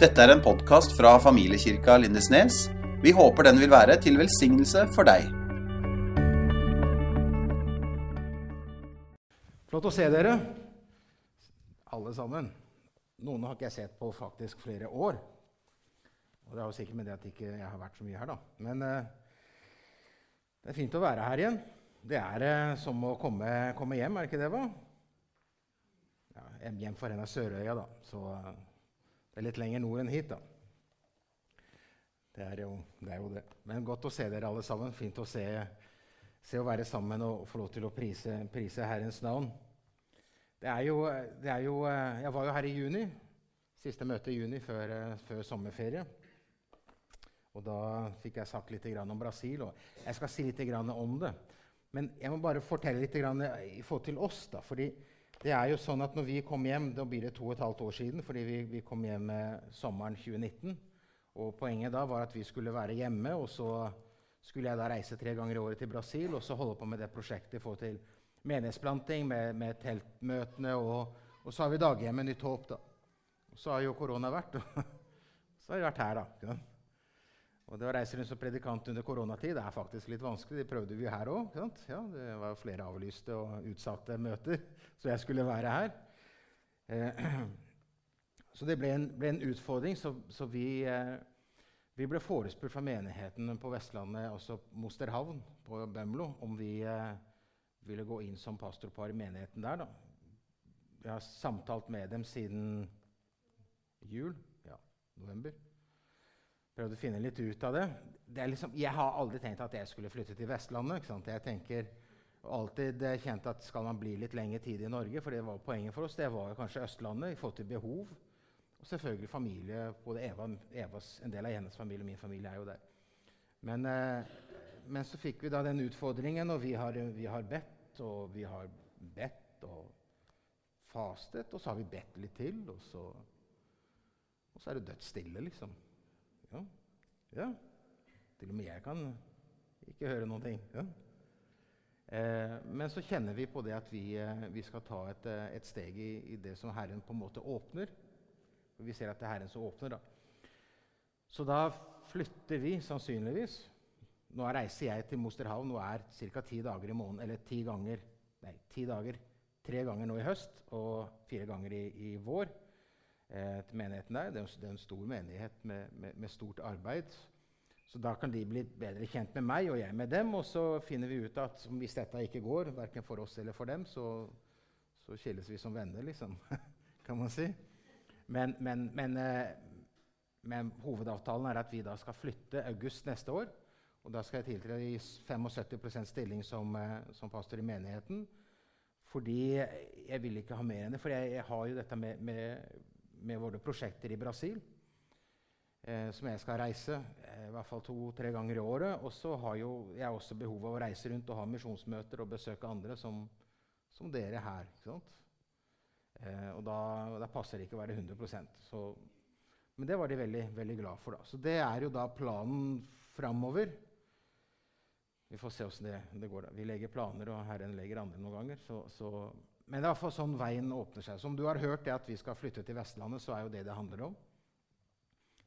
Dette er en podkast fra familiekirka Lindesnes. Vi håper den vil være til velsignelse for deg. Flott å se dere, alle sammen. Noen har ikke jeg sett på faktisk flere år. Og det har jo sikkert med det at ikke jeg har vært så mye her, da. Men eh, det er fint å være her igjen. Det er eh, som å komme, komme hjem, er det ikke det? hva? Ja, hjem for en av Sørøya, da. Så eh, det er litt lenger nord enn hit, da. Det er, jo, det er jo det. Men godt å se dere alle sammen. Fint å se, se å være sammen og få lov til å prise, prise Herrens navn. Det er, jo, det er jo Jeg var jo her i juni. Siste møte i juni før, før sommerferie. Og da fikk jeg sagt litt om Brasil. Og jeg skal si litt om det. Men jeg må bare fortelle litt i forhold til oss. da, fordi det er jo sånn at når vi kom hjem, Da blir det to og et halvt år siden, fordi vi, vi kom hjem sommeren 2019. Og Poenget da var at vi skulle være hjemme, og så skulle jeg da reise tre ganger i året til Brasil og så holde på med det prosjektet i forhold til menighetsplanting, med, med teltmøtene, og, og, så har vi Daghjemmet Nytt Håp. da. Og så har jo korona vært, og så har vi vært her, da. Og det å reise rundt som predikant under koronatid det er faktisk litt vanskelig. Det prøvde vi her òg. Ja, det var flere avlyste og utsatte møter, så jeg skulle være her. Eh, så det ble en, ble en utfordring. Så, så vi, eh, vi, ble forespurt fra menigheten på Vestlandet, også Mosterhavn på Bømlo, om vi eh, ville gå inn som pastorpar i menigheten der. da. Jeg har samtalt med dem siden jul. Ja, november prøvd å finne litt ut av det. det liksom, jeg har aldri tenkt at jeg skulle flytte til Vestlandet. Jeg tenker alltid kjent at skal man bli litt lengre tid i Norge, for det var poenget for oss, det var kanskje Østlandet i forhold til behov. Og selvfølgelig familie. både Eva, Evas, En del av hennes familie og min familie er jo der. Men, eh, men så fikk vi da den utfordringen, og vi har, vi har bedt og vi har bedt og fastet. Og så har vi bedt litt til, og så, og så er det dødsstille, liksom. Ja. Ja. Til og med jeg kan ikke høre noen ting. Ja. Eh, men så kjenner vi på det at vi, eh, vi skal ta et, eh, et steg i, i, det som Herren på en måte åpner. For vi ser at det er Herren som åpner. da. Så da flytter vi sannsynligvis. Nå reiser jeg til Mosterhavn og er ca. ti dager i måneden. Eller ti ganger Nei, ti dager. Tre ganger nå i høst og fire ganger i, i vår eh, til menigheten der. Det er, det er, en stor menighet med, med, med, stort arbeid. Så da kan de bli bedre kjent med meg og jeg med dem. Og så finner vi ut at hvis dette ikke går, verken for oss eller for dem, så, så skilles vi som venner, liksom. kan man si. Men, men, men, eh, men, hovedavtalen er at vi da skal flytte august neste år. Og da skal jeg tiltre i 75% stilling som, eh, som pastor i menigheten. Fordi jeg vil ikke ha mer enn det. For jeg, jeg har jo dette med, med med våre prosjekter i Brasil, eh, som jeg skal reise eh, i hvert fall to-tre ganger i året. Og så har jo jeg også behov av å reise rundt og ha misjonsmøter og besøke andre som, som dere her. Eh, og da, da, passer det ikke å være 100% så, Men det var de veldig, veldig glad for. da. Så det er jo da planen framover. Vi får se åssen det, det, går. da. Vi legger planer, og Herren legger andre noen ganger. så, så men det er iallfall sånn veien åpner seg. Som du har hørt det at vi skal flytte til Vestlandet, så er jo det det handler om.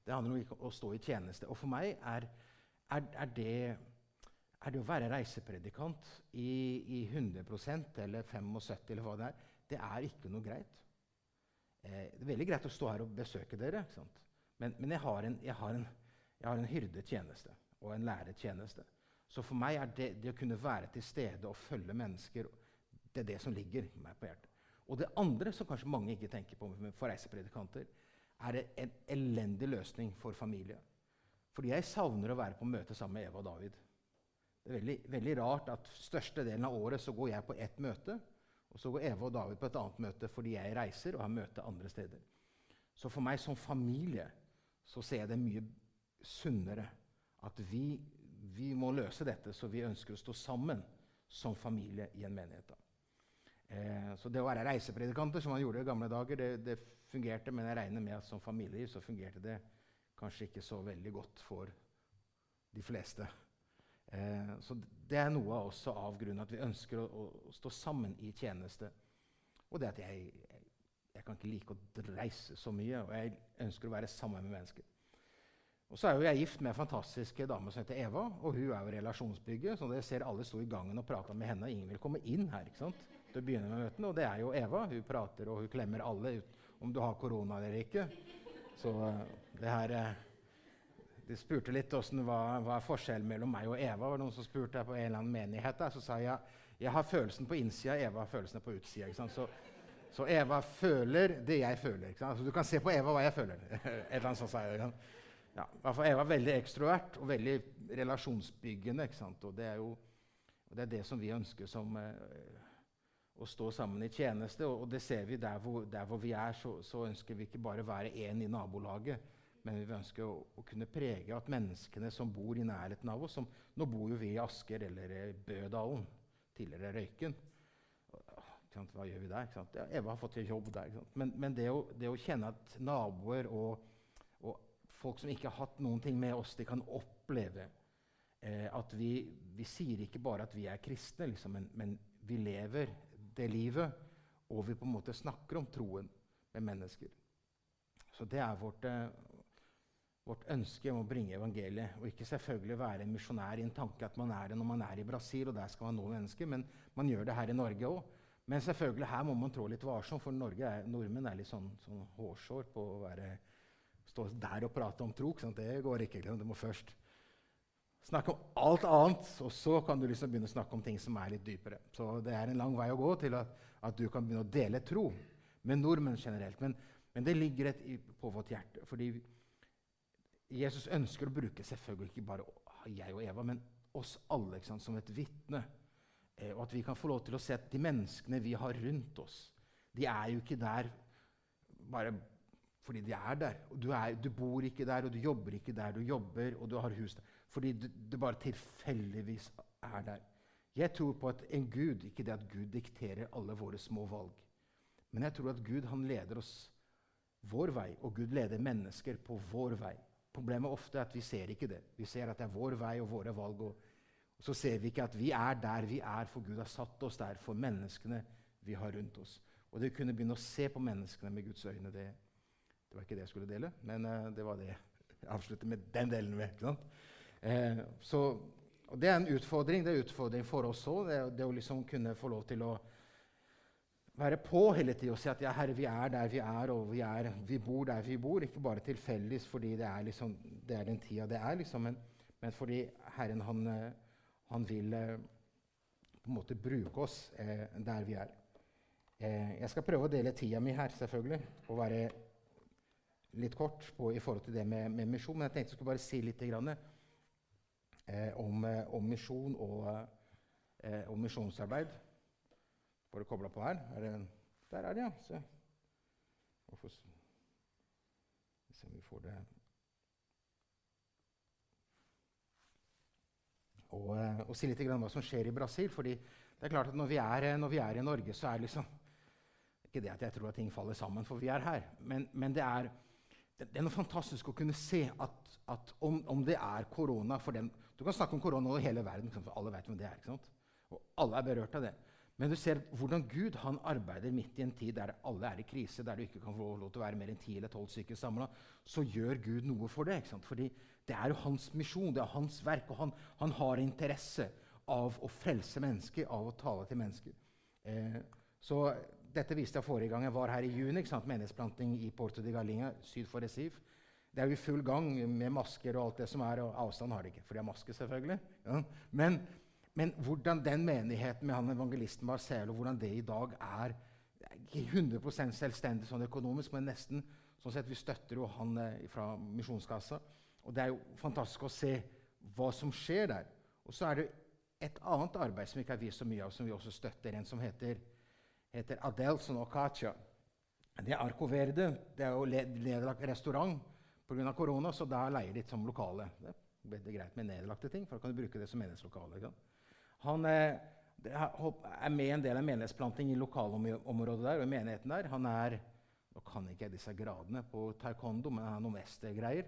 Det handler om å stå i tjeneste. Og for meg er, er, er, det, er det, å være reisepredikant i, i 100% eller 75 eller hva det er, det er ikke noe greit. Eh, det er veldig greit å stå her og besøke dere, men, men jeg, har en, jeg, har en, jeg har en hyrdetjeneste og en læretjeneste. Så for meg er det, det å kunne være til stede og følge mennesker det er det som ligger meg på hjertet. Og det andre som kanskje mange ikke tenker på for reisepredikanter, er det en elendig løsning for familie. Fordi jeg savner å være på møte sammen med Eva og David. Det er veldig, veldig rart at størstedelen av året så går jeg på ett møte, og så går Eva og David på et annet møte fordi jeg reiser og har møte andre steder. Så for meg som familie så ser jeg det mye sunnere at vi, vi må løse dette, så vi ønsker å stå sammen som familie i en menighet. Eh, så det å være reisepredikanter, som man gjorde i gamle dager, det, det, fungerte. Men jeg regner med at som familieliv så fungerte det kanskje ikke så veldig godt for de fleste. Eh, så det er noe også av grunnen at vi ønsker å, å, stå sammen i tjeneste. Og det at jeg, jeg, jeg kan ikke like å reise så mye. Og jeg ønsker å være sammen med mennesker. Og så er jo jeg gift med en fantastisk dame som heter Eva. Og hun er jo relasjonsbygger, så dere ser alle sto i gangen og prata med henne. Ingen vil komme inn her ikke sant? Til å begynne med. Og det er jo Eva. Hun prater og hun klemmer alle, om du har korona eller ikke. Så eh, det her eh, De spurte litt hvordan, hva, hva er forskjellen mellom meg og Eva. var noen som spurte på en eller annen menighet. Der, så sa jeg jeg har følelsen på innsida, Eva har følelsene på utsida. Så, så, Eva føler det jeg føler. Altså, du kan se på Eva hva jeg føler. Et eller annet sånt, sa jeg. Ja, Eva er veldig ekstrovert og veldig relasjonsbyggende. Og det er jo og det, er det som vi ønsker som eh, å stå sammen i tjeneste. Og, det ser vi der hvor, der hvor vi er, så, så, ønsker vi ikke bare være én i nabolaget. Men vi ønsker å, å, kunne prege at menneskene som bor i nærheten av oss som, Nå bor jo vi i Asker eller Bødalen, tidligere Røyken. Hva gjør vi der? Ja, Eva har fått jobb der. Men, men det, å, det, å, kjenne at naboer og, og, folk som ikke har hatt noen ting med oss, de kan oppleve eh, at vi, vi, sier ikke bare at vi er kristne, liksom, men, men vi lever det livet, og vi på en måte snakker om troen med mennesker. Så det er vårt, eh, vårt ønske om å bringe evangeliet. Og ikke selvfølgelig være en misjonær i en tanke at man er det når man er i Brasil, og der skal man nå mennesker, men man gjør det her i Norge òg. Men selvfølgelig her må man trå litt varsom, for er, nordmenn er litt sånn, sånn hårsår på å være, stå der og prate om tro. Det går ikke. Du må først Snakke om alt annet, og så kan du liksom begynne å snakke om ting som er litt dypere. Så det er en lang vei å gå til at, at du kan begynne å dele tro med nordmenn generelt. Men, men det ligger et, på vårt hjerte. Fordi Jesus ønsker å bruke selvfølgelig ikke bare jeg og Eva, men oss alle sant, som et vitne. Eh, og at vi kan få lov til å se at de menneskene vi har rundt oss, de er jo ikke der bare fordi de er der. Du, er, du bor ikke der, og du jobber ikke der. Du jobber, og du har hus der fordi det bare tilfeldigvis er der. Jeg tror på at en Gud, ikke det at Gud dikterer alle våre små valg. Men jeg tror at Gud han leder oss vår vei, og Gud leder mennesker på vår vei. Problemet ofte er at vi ser ikke det. Vi ser at det er vår vei og våre valg. Og, og så ser vi ikke at vi er der vi er, for Gud har satt oss der for menneskene vi har rundt oss. Og det kunne begynne å se på menneskene med Guds øyne, det, det var ikke det jeg skulle dele, men uh, det var det jeg avslutter med den delen med. ikke sant? Eh, så, det er en utfordring. Det er en utfordring for oss òg. Det, det, å liksom kunne få lov til å være på hele tida og si at ja, Herre, vi er der vi er, og vi, er, vi bor der vi bor. Ikke bare tilfeldig fordi det er, liksom, det er den tida det er, liksom, men, men, fordi Herren han, han, vil eh, på en måte bruke oss eh, der vi er. Eh, jeg skal prøve å dele tida mi her, selvfølgelig, og være litt kort på, i forhold til det med, med misjon. Men jeg tenkte jeg skulle bare si litt. Grann, om, eh, om, misjon og, eh, om misjonsarbeid. Bare kobla på her. Er det, der er det, ja. Se. Hvorfor Se om vi får det og, eh, og, si litt om hva som skjer i Brasil. fordi det er klart at når vi er, eh, når vi er i Norge, så er det liksom Ikke det at jeg tror at ting faller sammen, for vi er her. Men, men det, er, det, er, noe fantastisk å kunne se at, at om, om, det er korona for dem du kan snakke om korona over hele verden, for alle vet hvem det er. Og alle er berørt av det. Men du ser hvordan Gud han arbeider midt i en tid der alle er i krise, der du ikke kan få lov til å være mer enn ti eller tolv stykker samla. Så gjør Gud noe for det. ikke sant? Fordi det er jo hans misjon, det er hans verk. Og han, han har interesse av å frelse mennesker, av å tale til mennesker. Eh, så dette viste jeg forrige gang jeg var her i juni. ikke sant? Menighetsplanting i Porto de Galinha syd for Recife. Det er jo i full gang med masker og alt det som er. Og avstand har de ikke, for de har maske, selvfølgelig. Ja. Men, men, hvordan den menigheten med han evangelisten Marcelo hvordan det i dag er Ikke 100% selvstendig sånn økonomisk, men nesten. sånn sett Vi støtter jo han eh, fra Misjonskassa. Og det er jo fantastisk å se hva som skjer der. Og så er det et annet arbeid som ikke har vist så mye av, som vi også støtter. En som heter, heter Adelson Ocaccia. Det er Arco Verde. Det er jo nedlagt restaurant pga. korona, så da leier de som lokale. Det er greit med nedlagte ting, for da kan du bruke det som menighetslokale. Han eh, er med en del av menighetsplanting i lokalområdet der, og i menigheten der. Han er Nå kan ikke jeg disse gradene på taekwondo, men han har noe mestergreier.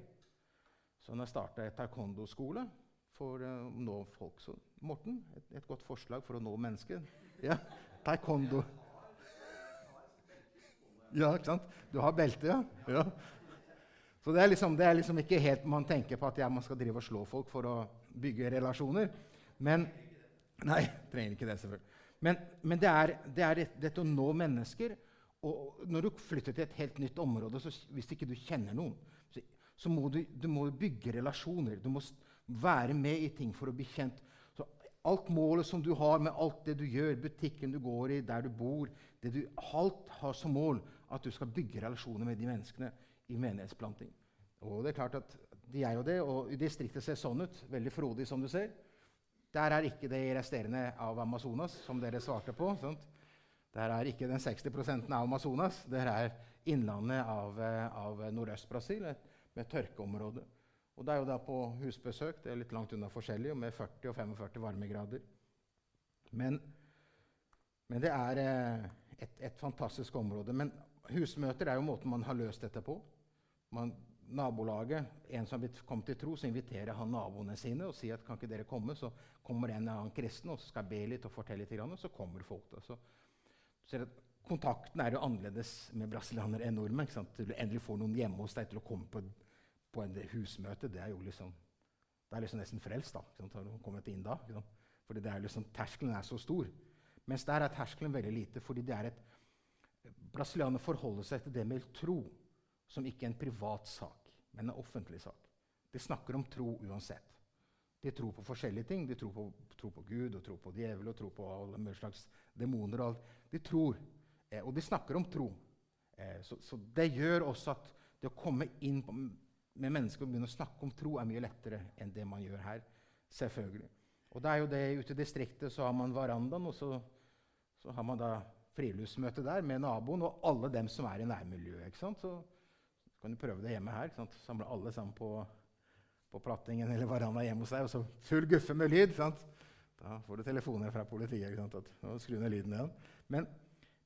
Så han har starta taekwondo-skole for å uh, nå folk. Så Morten, et, et, godt forslag for å nå mennesker. Ja, taekwondo. Ja, ikke sant? Du har belte, ja? ja. Så det er, liksom, det er liksom ikke helt man tenker på at ja, man skal drive og slå folk for å bygge relasjoner. Men Nei, trenger ikke det, selvfølgelig. Men, men det, er, det er dette å nå mennesker. Og når du flytter til et helt nytt område, så hvis ikke du kjenner noen, så, så må du, du må bygge relasjoner. Du må være med i ting for å bli kjent. Så alt målet som du har med alt det du gjør, butikken du går i, der du bor det du, Alt har som mål at du skal bygge relasjoner med de menneskene i menighetsplanting. Og det er klart at de er det, og distriktet ser sånn ut. Veldig frodig, som du ser. Der er ikke det resterende av Amazonas, som dere svarte på. Sant? Der er ikke den 60 av Amazonas. Der er innlandet av, eh, av Nordøst-Brasil, med tørkeområde. Og det er jo da på husbesøk. Det er litt langt unna forskjellig, med 40 og 45 varmegrader. Men, men det er eh, et, et, fantastisk område. Men husmøter er jo måten man har løst dette på. Man nabolaget, en som har kommet til tro, så inviterer han naboene sine og sier at kan ikke dere komme, så kommer en annen kristen og skal be litt og fortelle litt, og så kommer folk. Da. Så, så kontakten er jo annerledes med brasilianere enn nordmenn. Ikke sant? Du endelig får noen hjemme hos deg til å komme på, på en husmøte. Det er jo liksom, det er liksom nesten frelst. da, ikke sant? Har du kommet inn da? Ikke sant? Fordi det er liksom, terskelen er så stor. Mens der er terskelen veldig lite. fordi det er et, Brasilianerne forholder seg til det med tro som ikke er en privat sak, men en offentlig sak. De snakker om tro uansett. De tror på forskjellige ting. De tror på, tror på Gud, og tror på djevel og tror på alle mulige slags demoner. og alt. De tror, eh, og de snakker om tro. Eh, så, så, det gjør også at det å komme inn på, med mennesker og begynne å snakke om tro er mye lettere enn det man gjør her. selvfølgelig. Og det er jo det Ute i distriktet så har man verandaen, og så, så har man da friluftsmøte der med naboen og alle dem som er i nærmiljøet. ikke sant? Så kan du prøve det hjemme her. ikke Sant? Samle alle sammen på, på plattingen eller veranda hjemme hos deg, og så full guffe med lyd. Sant? Da får du telefoner fra politiet. Ikke sant? At, skru ned lyden igjen. Men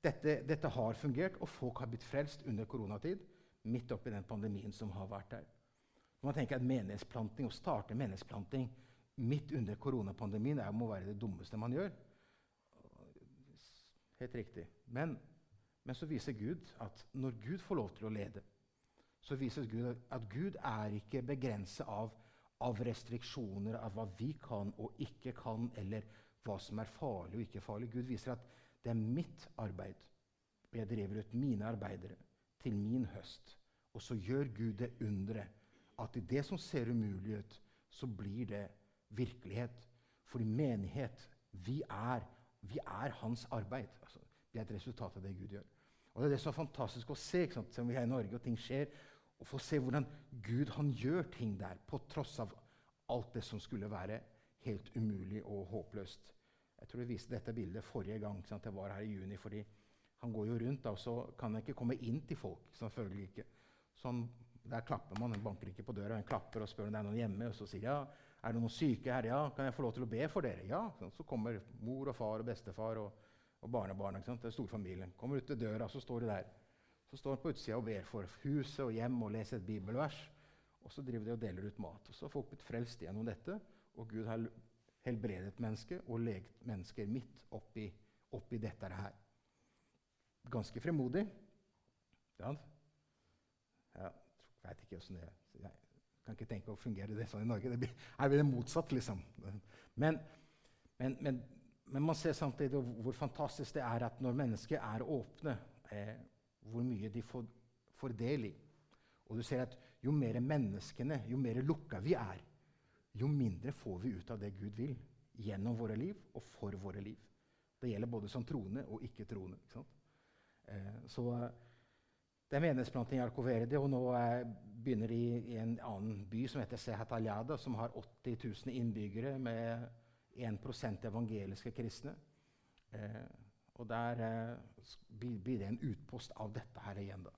dette, dette, har fungert, og folk har blitt frelst under koronatid. Midt oppi den pandemien som har vært der. Man tenker at menighetsplanting, Å starte menighetsplanting midt under koronapandemien er, må være det dummeste man gjør. Helt riktig. Men, men så viser Gud at når Gud får lov til å lede, så viser Gud at Gud er ikke begrenset av, av, restriksjoner av hva vi kan og ikke kan, eller hva som er farlig og ikke farlig. Gud viser at det er mitt arbeid. Jeg driver ut mine arbeidere til min høst. Og så gjør Gud det underet at i det som ser umulig ut, så blir det virkelighet. For i menighet vi er, vi er hans arbeid. Altså, vi er et resultat av det Gud gjør. Og Det er det som er fantastisk å se. ikke sant? Som vi er i Norge, og ting skjer og få se hvordan Gud han gjør ting der, på tross av alt det som skulle være helt umulig og håpløst. Jeg tror jeg viste dette bildet forrige gang sant? jeg var her i juni. fordi han går jo rundt, da, og så kan han ikke komme inn til folk. selvfølgelig ikke. Sånn, der klapper man, Han banker ikke på døra, han klapper og spør om det er noen hjemme. Og så sier ja, er det noen syke her. Ja, kan jeg få lov til å be for dere? Ja. Så kommer mor og far og bestefar og, og barnebarn. Det er storfamilien. Kommer ut til døra, så står de der. Så står han på utsida og ber for huset og hjem og leser et bibelvers. Og så driver de og deler ut mat. Og så har folk blitt frelst gjennom dette. Og Gud har helbredet mennesker og legt mennesker midt oppi, oppi dette her. Ganske fremodig. Ja. Jeg veit ikke åssen det er. Kan ikke tenke å fungere det sånn i Norge. Det blir, her blir det motsatt, liksom. Men, men, men, men man ser samtidig hvor fantastisk det er at når mennesker er åpne eh, hvor mye de får, får del i. Og du ser at jo mer menneskene, jo mer lukka vi er, jo mindre får vi ut av det Gud vil gjennom våre liv og for våre liv. Det gjelder både som troende og ikke-troende. Ikke eh, så det er menighetsplanting i Alcoverde, og nå er, begynner de i en annen by som heter Sehataliada, som har 80 000 innbyggere med 1% evangeliske kristne. Eh, og der eh, blir det en utpost av dette her igjen. da.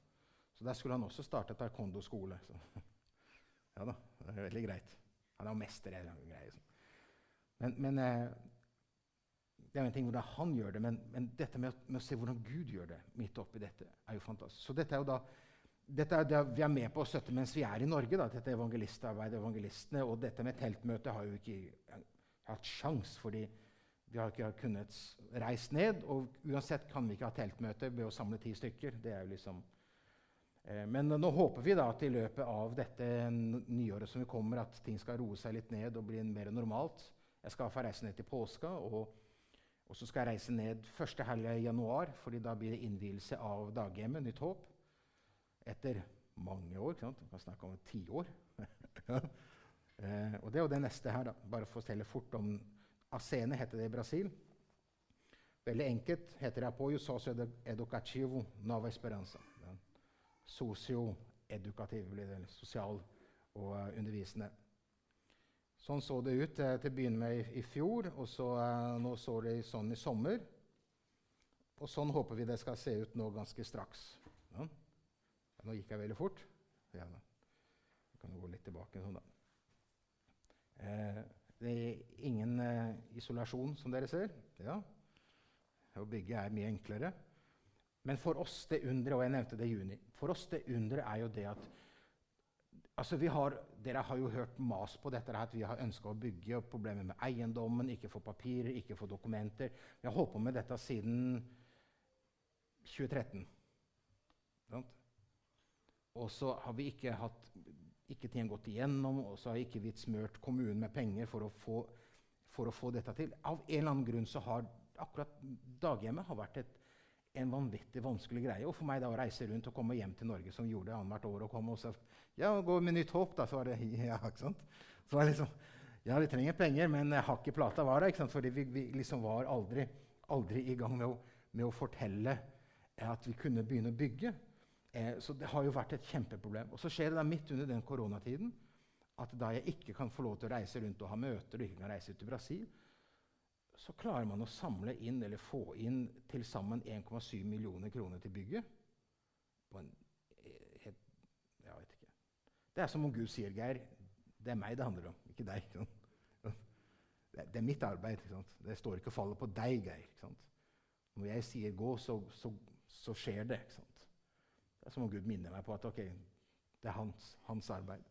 Så der skulle han også starte taekwondo-skole. Ja da, det er veldig greit. Han er mester i en greie. Men, men eh, det er en ting hvordan han gjør det, men, men dette med, med, å se hvordan Gud gjør det midt oppi dette, er jo fantastisk. Så dette er jo da, dette er det vi er med på å støtte mens vi er i Norge. Da, dette evangelistarbeidet, evangelistene. Og dette med teltmøte har jo ikke hatt sjans, fordi vi har ikke kunnet reise ned, og uansett kan vi ikke ha teltmøte ved å samle ti stykker. Det er jo liksom Eh, men nå håper vi da at i løpet av dette nyåret som vi kommer, at ting skal roe seg litt ned og bli mer normalt. Jeg skal få reise ned til påska, og, og så skal jeg reise ned første helg i januar, fordi da blir det innvielse av daghjemmet, Nytt Håp. Etter mange år. ikke sant? Vi kan snakke om tiår. eh, og det er jo det neste her, da. Bare fortelle fort om Acene heter det i Brasil. Veldig enkelt heter det Apoio Socio-Educativo Nova Esperanza sosioedukativ, blir det, sosial og uh, undervisende. Sånn så det ut eh, til å begynne med i, i fjor, og så, eh, nå så det sånn i sommer. Og sånn håper vi det skal se ut nå ganske straks. Ja. Nå gikk jeg veldig fort. Ja, jeg kan gå litt tilbake sånn, da. det er ingen isolasjon, som dere ser. Ja. Å bygge er mye enklere. Men for oss det underet, og jeg nevnte det i juni For oss det underet er jo det at altså har, Dere har jo hørt mas på dette at vi har ønska å bygge, og problemer med eiendommen, ikke få papirer, ikke få dokumenter. Vi har holdt på med dette siden 2013. Og så har vi ikke hatt ikke ting gått igjennom, og så har ikke vi smørt kommunen med penger for å, få, for å få dette til. Av en eller annen grunn så har akkurat daghjemmet har vært et en vanvittig vanskelig greie. Og for meg da å reise rundt og komme hjem til Norge, som gjorde det annethvert år, og komme og så, ja, gå med nytt håp, da, så var det ja, ikke sant? Så var det liksom, ja, vi trenger penger, men hakk i plata var det. ikke sant? Fordi vi, vi liksom var aldri, aldri, i gang med å, med å, fortelle at vi kunne begynne å bygge. Eh, så det har jo vært et kjempeproblem. Og så skjer det da midt under den koronatiden at da jeg ikke kan få lov til å reise rundt og ha møter, og ikke kan reise ut til Brasil, så klarer man å samle inn eller få inn til sammen 1,7 millioner kroner til bygget. På en eh, helt, Jeg vet ikke. Det er som om Gud sier, Geir, det er meg det handler om, ikke deg. Det, det er mitt arbeid. Det står ikke og faller på deg, Geir. Når jeg sier 'gå', så, så, så skjer det. Det er som om Gud minner meg på at okay, det er hans, hans arbeid.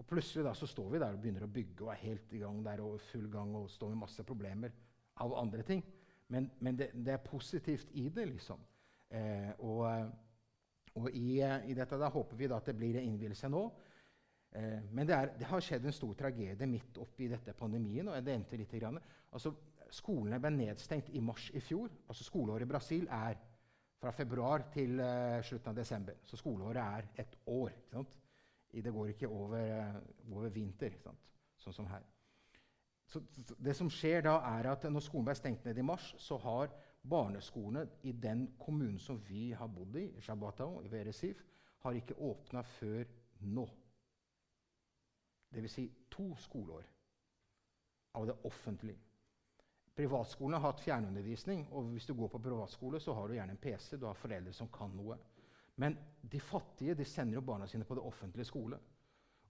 Og plutselig da, så står vi der og begynner å bygge og er helt i gang der og full gang og står med masse problemer av andre ting. Men, men det, det, er positivt i det, liksom. Eh, og, og i, i, dette da håper vi da at det blir en innvielse nå. Eh, men det, er, det, har skjedd en stor tragedie midt oppi dette pandemien. og jeg nevnte litt grann. Altså, Skolene ble nedstengt i mars i fjor. altså Skoleåret i Brasil er fra februar til uh, slutten av desember. Så skoleåret er et år. Det går ikke over, over vinter, sånn som her. Så det som skjer da er at Når skolen ble stengt ned i mars, så har barneskolene i den kommunen som vi har bodd i, Shabatao, i Veresif, har ikke åpna før nå. Dvs. Si to skoleår av det offentlige. Privatskolene har hatt fjernundervisning, og hvis du går på privatskole, så har du gjerne en PC, du har foreldre som kan noe. Men de fattige de sender jo barna sine på det offentlige skole.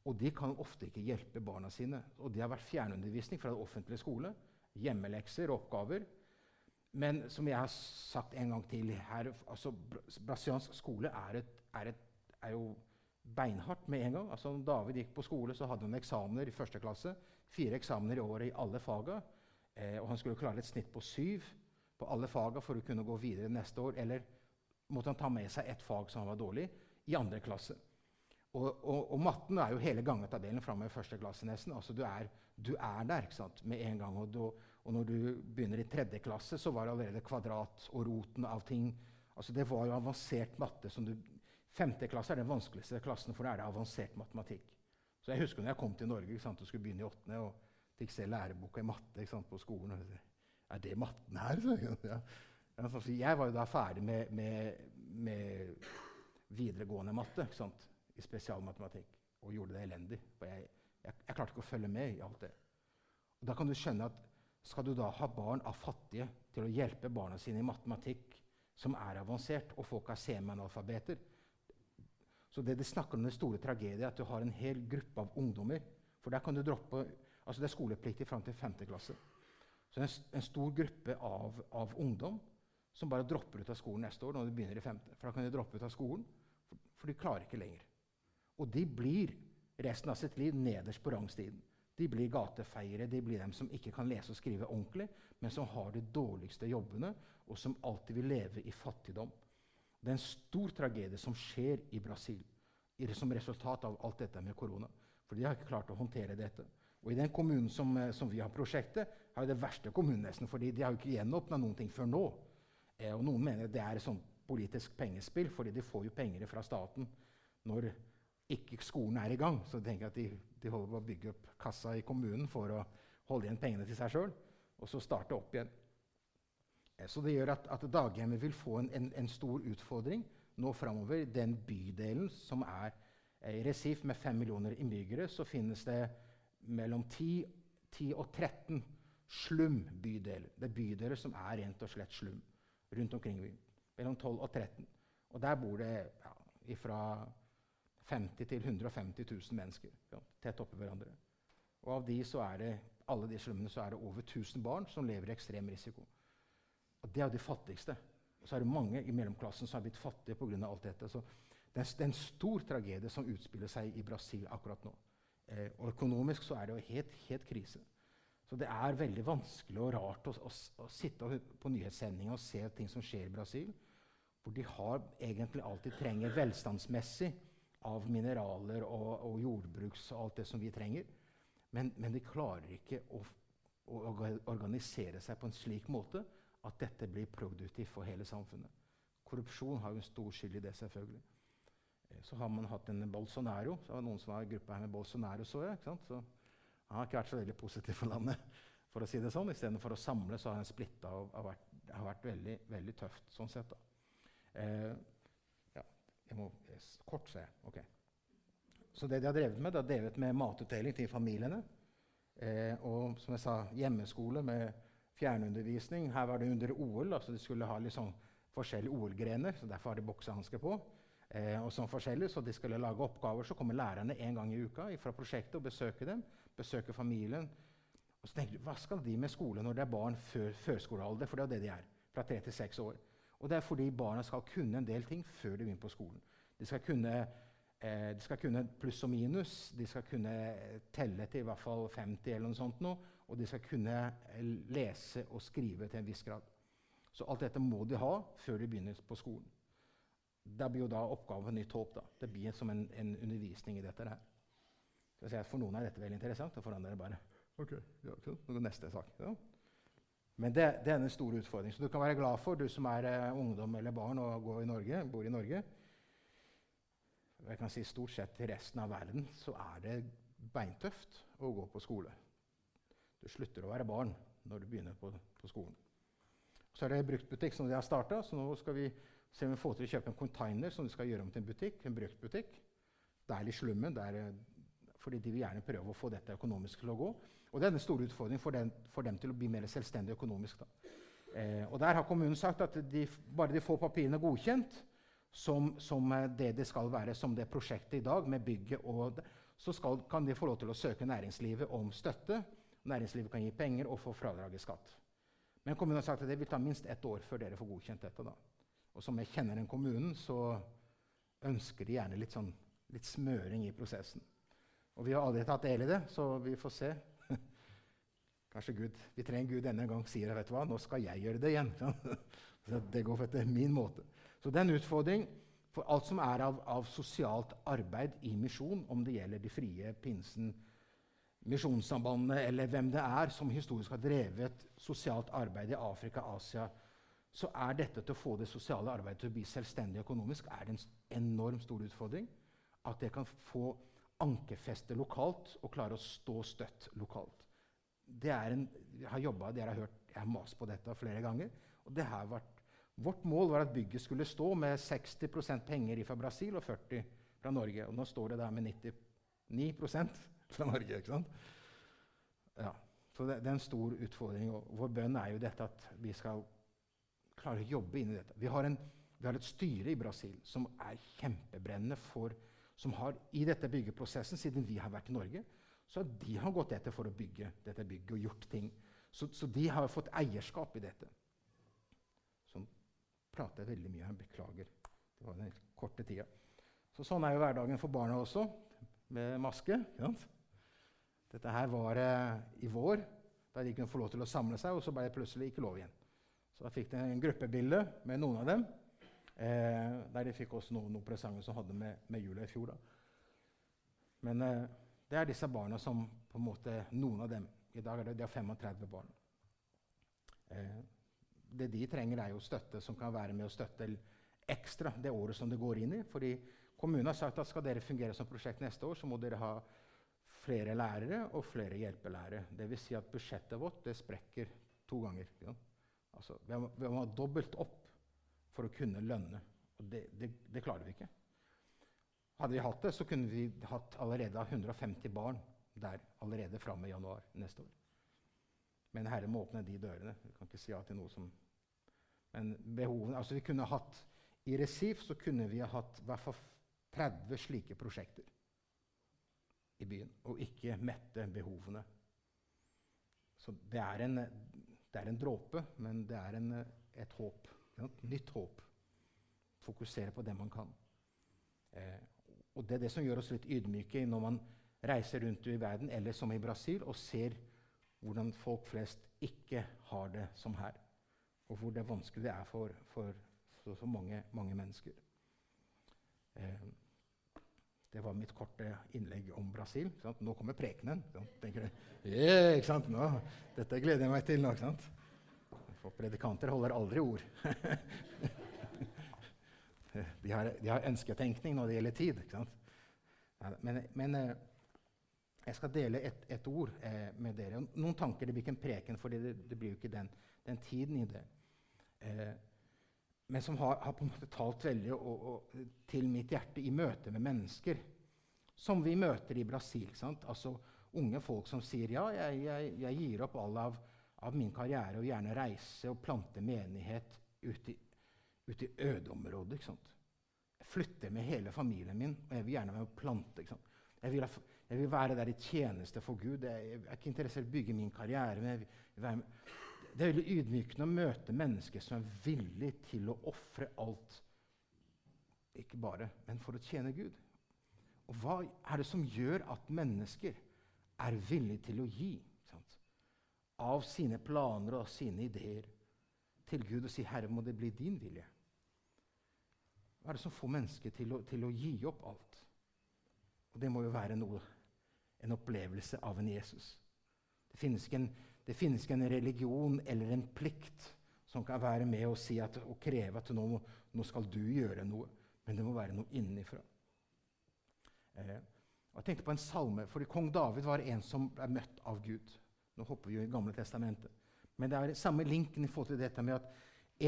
Og de kan ofte ikke hjelpe barna sine. Og det har vært fjernundervisning fra det offentlige skole. Hjemmelekser og oppgaver. Men som jeg har sagt en gang til her, altså, Brasiliansk skole er, et, er, et, er, jo beinhardt med en gang. Altså, når David gikk på skole, så hadde han eksamener i første klasse. Fire eksamener i året i alle faga. Eh, og han skulle klare et snitt på syv på alle faga for å kunne gå videre neste år. Eller måtte han ta med seg ett fag som han var dårlig, i andre klasse. Og, og, og, matten er jo hele gangetabellen framme i første klasse nesten. Altså du er, du er der ikke sant, med en gang. Og, du, og, når du begynner i tredje klasse, så var det allerede kvadrat og roten av ting. Altså Det var jo avansert matte. som du, Femte klasse er den vanskeligste klassen, for da er det avansert matematikk. Så jeg husker når jeg kom til Norge ikke sant, og skulle begynne i åttende og fikk se læreboka i matte sant, på skolen. Og er det matten her? Ja. Jeg var jo da ferdig med, med, med videregående matte. ikke sant? I spesialmatematikk og gjorde det elendig. For jeg, jeg, jeg, klarte ikke å følge med i alt det. Og Da kan du skjønne at skal du da ha barn av fattige til å hjelpe barna sine i matematikk, som er avansert, og folk er semianalfabeter Så det de snakker om den store tragedien, er at du har en hel gruppe av ungdommer. For der kan du droppe, altså Det er skolepliktig fram til 5. klasse. Så det en, en stor gruppe av, av, ungdom som bare dropper ut av skolen neste år. når de begynner i 5. For da kan de droppe ut av skolen, for, for de klarer ikke lenger. Og de blir resten av sitt liv nederst på rangstiden. De blir gatefeiere, de blir dem som ikke kan lese og skrive ordentlig, men som har de dårligste jobbene, og som alltid vil leve i fattigdom. Det er en stor tragedie som skjer i Brasil som resultat av alt dette med korona. For de har ikke klart å håndtere dette. Og i den kommunen som, eh, som vi har prosjektet, har det verste kommunen nesten, fordi de har jo ikke gjenåpna noen ting før nå. Eh, og noen mener det er et sånt politisk pengespill, fordi de får jo penger fra staten når ikke skolen er i gang. Så jeg tenker at de, de holder på å bygge opp kassa i kommunen for å holde igjen pengene til seg sjøl, og så starte opp igjen. Eh, så det gjør at, at daghjemmet vil få en, en, en stor utfordring nå framover. Den bydelen som er i Resif med 5 millioner innbyggere, så finnes det mellom 10, 10 og 13 slumbydeler. Det er bydeler som er rent og slett slum rundt omkring byen. Mellom 12 og 13. Og der bor det ja, fra 50 til 150 000 mennesker ja, tett oppi hverandre. Og av de så er det, alle de slummene så er det over 1000 barn som lever i ekstrem risiko. Og det er de fattigste. Og så er det mange i mellomklassen som har blitt fattige pga. alt dette. Så det er, det er en stor tragedie som utspiller seg i Brasil akkurat nå. Eh, og økonomisk så er det jo helt, helt, krise. Så det er veldig vanskelig og rart å, å, å sitte på nyhetssendinger og se ting som skjer i Brasil, hvor de har egentlig alltid trenger velstandsmessig av mineraler og, og jordbruks og alt det som vi trenger. Men, men de klarer ikke å, å, organisere seg på en slik måte at dette blir produktivt for hele samfunnet. Korrupsjon har jo en stor skyld i det, selvfølgelig. Eh, så har man hatt en Bolsonaro. så var Noen som var i gruppa her med Bolsonaro, så jeg. Så han har ikke vært så veldig positiv for landet. for å si det sånn. Istedenfor å samle så har han splitta og har vært, har vært veldig, veldig, tøft sånn sett. da. Eh, jeg må Kort, se. Ok. Så det de har drevet med, de har drevet med matutdeling til familiene. Eh, og som jeg sa, hjemmeskole med fjernundervisning. Her var det under OL. altså De skulle ha litt sånn forskjellige OL-grener, så derfor har de boksehansker på. Eh, og sånn forskjellig, så De skulle lage oppgaver. Så kommer lærerne en gang i uka fra prosjektet og besøker dem. Besøker familien. Og så tenker du, Hva skal de med skole når det er barn før førskolealder? For det er det de er. Fra tre til seks år. Og det er fordi barna skal kunne en del ting før de begynner på skolen. De skal kunne Eh, de skal kunne pluss og minus, de skal kunne telle til i hvert fall 50 eller noe sånt noe, og de skal kunne eh, lese og skrive til en viss grad. Så alt dette må de ha før de begynner på skolen. Da blir jo da oppgaven nytt håp. da. Det blir som en, en undervisning i dette her. For noen er dette veldig interessant, og for andre er det bare ok, ja, cool. neste sak. Ja. Men det, det, er en stor utfordring. Så du kan være glad for, du som er uh, ungdom eller barn og i Norge, bor i Norge, jeg kan si stort sett i resten av verden, så er det beintøft å gå på skole. Du slutter å være barn når du begynner på, på skolen. Så er det bruktbutikk som de har starta, så nå skal vi se om vi får til å kjøpe en container som de skal gjøre om til en butikk, en bruktbutikk. Det er litt slummen, der, fordi de vil gjerne prøve å få dette økonomisk til å gå. Og det er en stor utfordring for, den, for dem til å bli mer selvstendig økonomisk. Eh, og der har kommunen sagt at de, bare de får papirene godkjent, som, som, det det skal være, som det prosjektet i dag, med bygget og Så skal, kan de få lov til å søke næringslivet om støtte. Næringslivet kan gi penger og få fradrag i skatt. Men kommunen har sagt at det vil ta minst ett år før dere får godkjent dette. da. Og som jeg kjenner den kommunen, så ønsker de gjerne litt, sånn, litt smøring i prosessen. Og vi har aldri tatt del i det, så vi får se. Kanskje Gud, vi trenger Gud denne gang sier vet du hva, nå skal jeg gjøre det igjen. det går etter min måte. Så det er en utfordring for alt som er av, av sosialt arbeid i misjon, om det gjelder De frie, pinsen, Misjonssambandet eller hvem det er som historisk har drevet sosialt arbeid i Afrika, Asia, så er dette til å få det sosiale arbeidet til å bli selvstendig økonomisk er det en enormt stor utfordring. At det kan få ankerfeste lokalt og klare å stå støtt lokalt. Det er en, jeg har jobbet, dere har hørt, jeg har mast på dette flere ganger. og det har vært Vårt mål var at bygget skulle stå med 60% penger fra Brasil og 40 fra Norge. Og nå står det der med 99% fra Norge. ikke sant? Ja, Så det, det, er en stor utfordring. Og vår bønn er jo dette at vi skal klare å jobbe inn i dette. Vi har, en, vi har et styre i Brasil som er kjempebrennende for som har i dette byggeprosessen, siden vi har vært i Norge, så har de har gått etter for å bygge dette bygget og gjort ting. Så, så de har fått eierskap i dette prater jeg veldig mye her. Beklager. Det var den korte tida. Så sånn er jo hverdagen for barna også, med maske. Ja. Dette her var eh, i vår, da de kunne få lov til å samle seg, og så ble det plutselig ikke lov igjen. Så da fikk de en gruppebilde med noen av dem. Eh, der de fikk også noen, noen presanger som hadde med, med jula i fjor. da. Men eh, det er disse barna som på en måte, Noen av dem I dag er det, de har 35 barn. Eh, det de trenger, er jo støtte som kan være med å støtte ekstra det året som det går inn i. fordi kommunen har sagt at skal dere fungere som prosjekt neste år, så må dere ha flere lærere og flere hjelpelærere. Dvs. Si at budsjettet vårt det sprekker to ganger. Ja. Altså, vi, må, vi må ha dobbelt opp for å kunne lønne. Og det, det, det, klarer vi ikke. Hadde vi hatt det, så kunne vi hatt allerede 150 barn der allerede framme i januar neste år. Men Herre må åpne de dørene. Vi kan ikke si ja til noe som Men behovene Altså, vi kunne hatt I Resif så kunne vi hatt i hvert fall 30 slike prosjekter i byen, og ikke mette behovene. Så det er en, det er en dråpe, men det er en, et håp. Nytt håp. Fokusere på det man kan. Eh, og Det er det som gjør oss litt ydmyke når man reiser rundt i verden, eller som i Brasil, og ser hvordan folk flest ikke har det som her. Og hvor det vanskelig det er for, for, for så mange, mange mennesker. Eh, det var mitt korte innlegg om Brasil. Sant? Nå kommer prekenen. Yeah, ikke sant? Nå, dette gleder jeg meg til. ikke sant? For predikanter holder aldri ord. de, har, de, har, ønsketenkning når det gjelder tid. Men, men, eh, jeg skal dele et, et ord eh, med dere. Noen tanker. Det blir ikke en preken, for det, det, blir jo ikke den, den tiden i det. Eh, men som har, har, på en måte talt veldig og, og, til mitt hjerte i møte med mennesker. Som vi møter i Brasil. Sant? Altså Unge folk som sier ja, jeg, jeg, jeg gir opp all av av min karriere å gjerne reise og plante menighet ute i, ut i ødeområdet. ikke sant? Jeg flytter med hele familien min, og jeg vil gjerne være med og plante. ikke sant? Jeg vil, jeg vil, være der i tjeneste for Gud. Jeg, jeg er ikke interessert i å bygge min karriere. men jeg vil være med. Det er veldig ydmykende å møte mennesker som er villige til å ofre alt. Ikke bare, men for å tjene Gud. Og hva er det som gjør at mennesker er villige til å gi? Av sine planer og sine ideer til Gud og si 'Herre, må det bli din vilje'? Hva er det som får mennesket til, til, å gi opp alt? Og Det må jo være noe, en opplevelse av en Jesus. Det finnes ikke en, finnes ikke en religion eller en plikt som kan være med og, si at, og kreve at nå, nå, skal du gjøre noe. Men det må være noe innenfra. Eh, jeg tenkte på en salme, fordi Kong David var en som ble møtt av Gud. Nå hopper vi jo i Gamle testamentet. Men det er samme linken i forhold til dette med at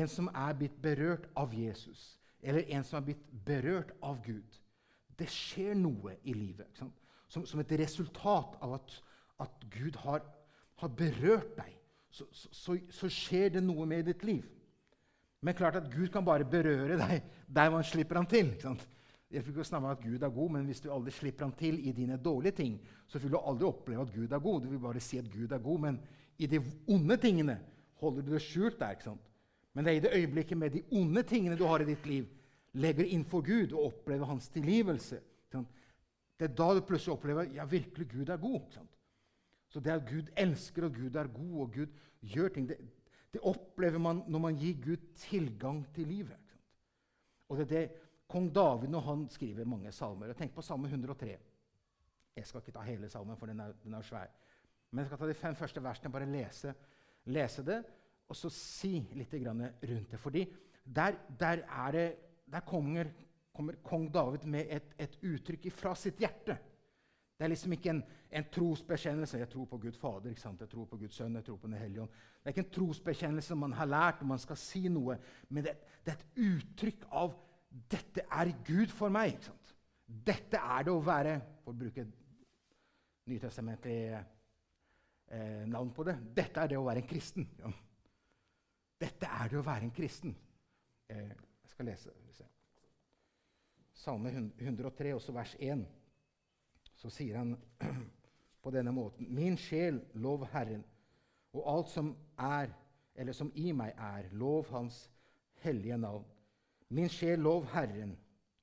en som er blitt berørt av Jesus, eller en som er blitt berørt av Gud Det skjer noe i livet som, som, et resultat av at, at Gud har, har, berørt deg. Så, så, så, skjer det noe med ditt liv. Men klart at Gud kan bare berøre deg der man slipper ham til. ikke sant? Jeg fikk jo snakke om at Gud er god, men hvis du aldri slipper ham til i dine dårlige ting, så vil du aldri oppleve at Gud er god. Du vil bare si at Gud er god, men i de onde tingene holder du det skjult der. ikke sant? Men det er i det øyeblikket med de onde tingene du har i ditt liv, legger inn for Gud og opplever hans tilgivelse. Det er da du plutselig opplever ja, virkelig Gud er god. Så det at Gud elsker, og Gud er god, og Gud gjør ting, det, det opplever man når man gir Gud tilgang til livet. Og det er det Kong David når han skriver mange salmer. Tenk på salme 103. Jeg skal ikke ta hele salmen, for den er, den er svær. Men jeg skal ta de fem første versene, bare lese, lese det, og så si litt rundt det. Fordi der, der, det, der kommer, kommer, kong David med et, et uttrykk fra sitt hjerte. Det er liksom ikke en, en trosbekjennelse. Jeg tror på Gud Fader, jeg tror på Guds Sønn, jeg tror på Den hellige ånd. Det er ikke en trosbekjennelse man har lært når man skal si noe, men det, det er et uttrykk av dette er Gud for meg. ikke sant? Dette er det å være For å bruke nytestamentlig eh, navn på det. Dette er det å være en kristen. Ja. Dette er det å være en kristen. Eh, jeg skal lese. Salme 103, også vers 1. Så sier han på denne måten.: Min sjel, lov Herren, og alt som er, eller som i meg er, lov Hans hellige navn. Min sjel, lov Herren,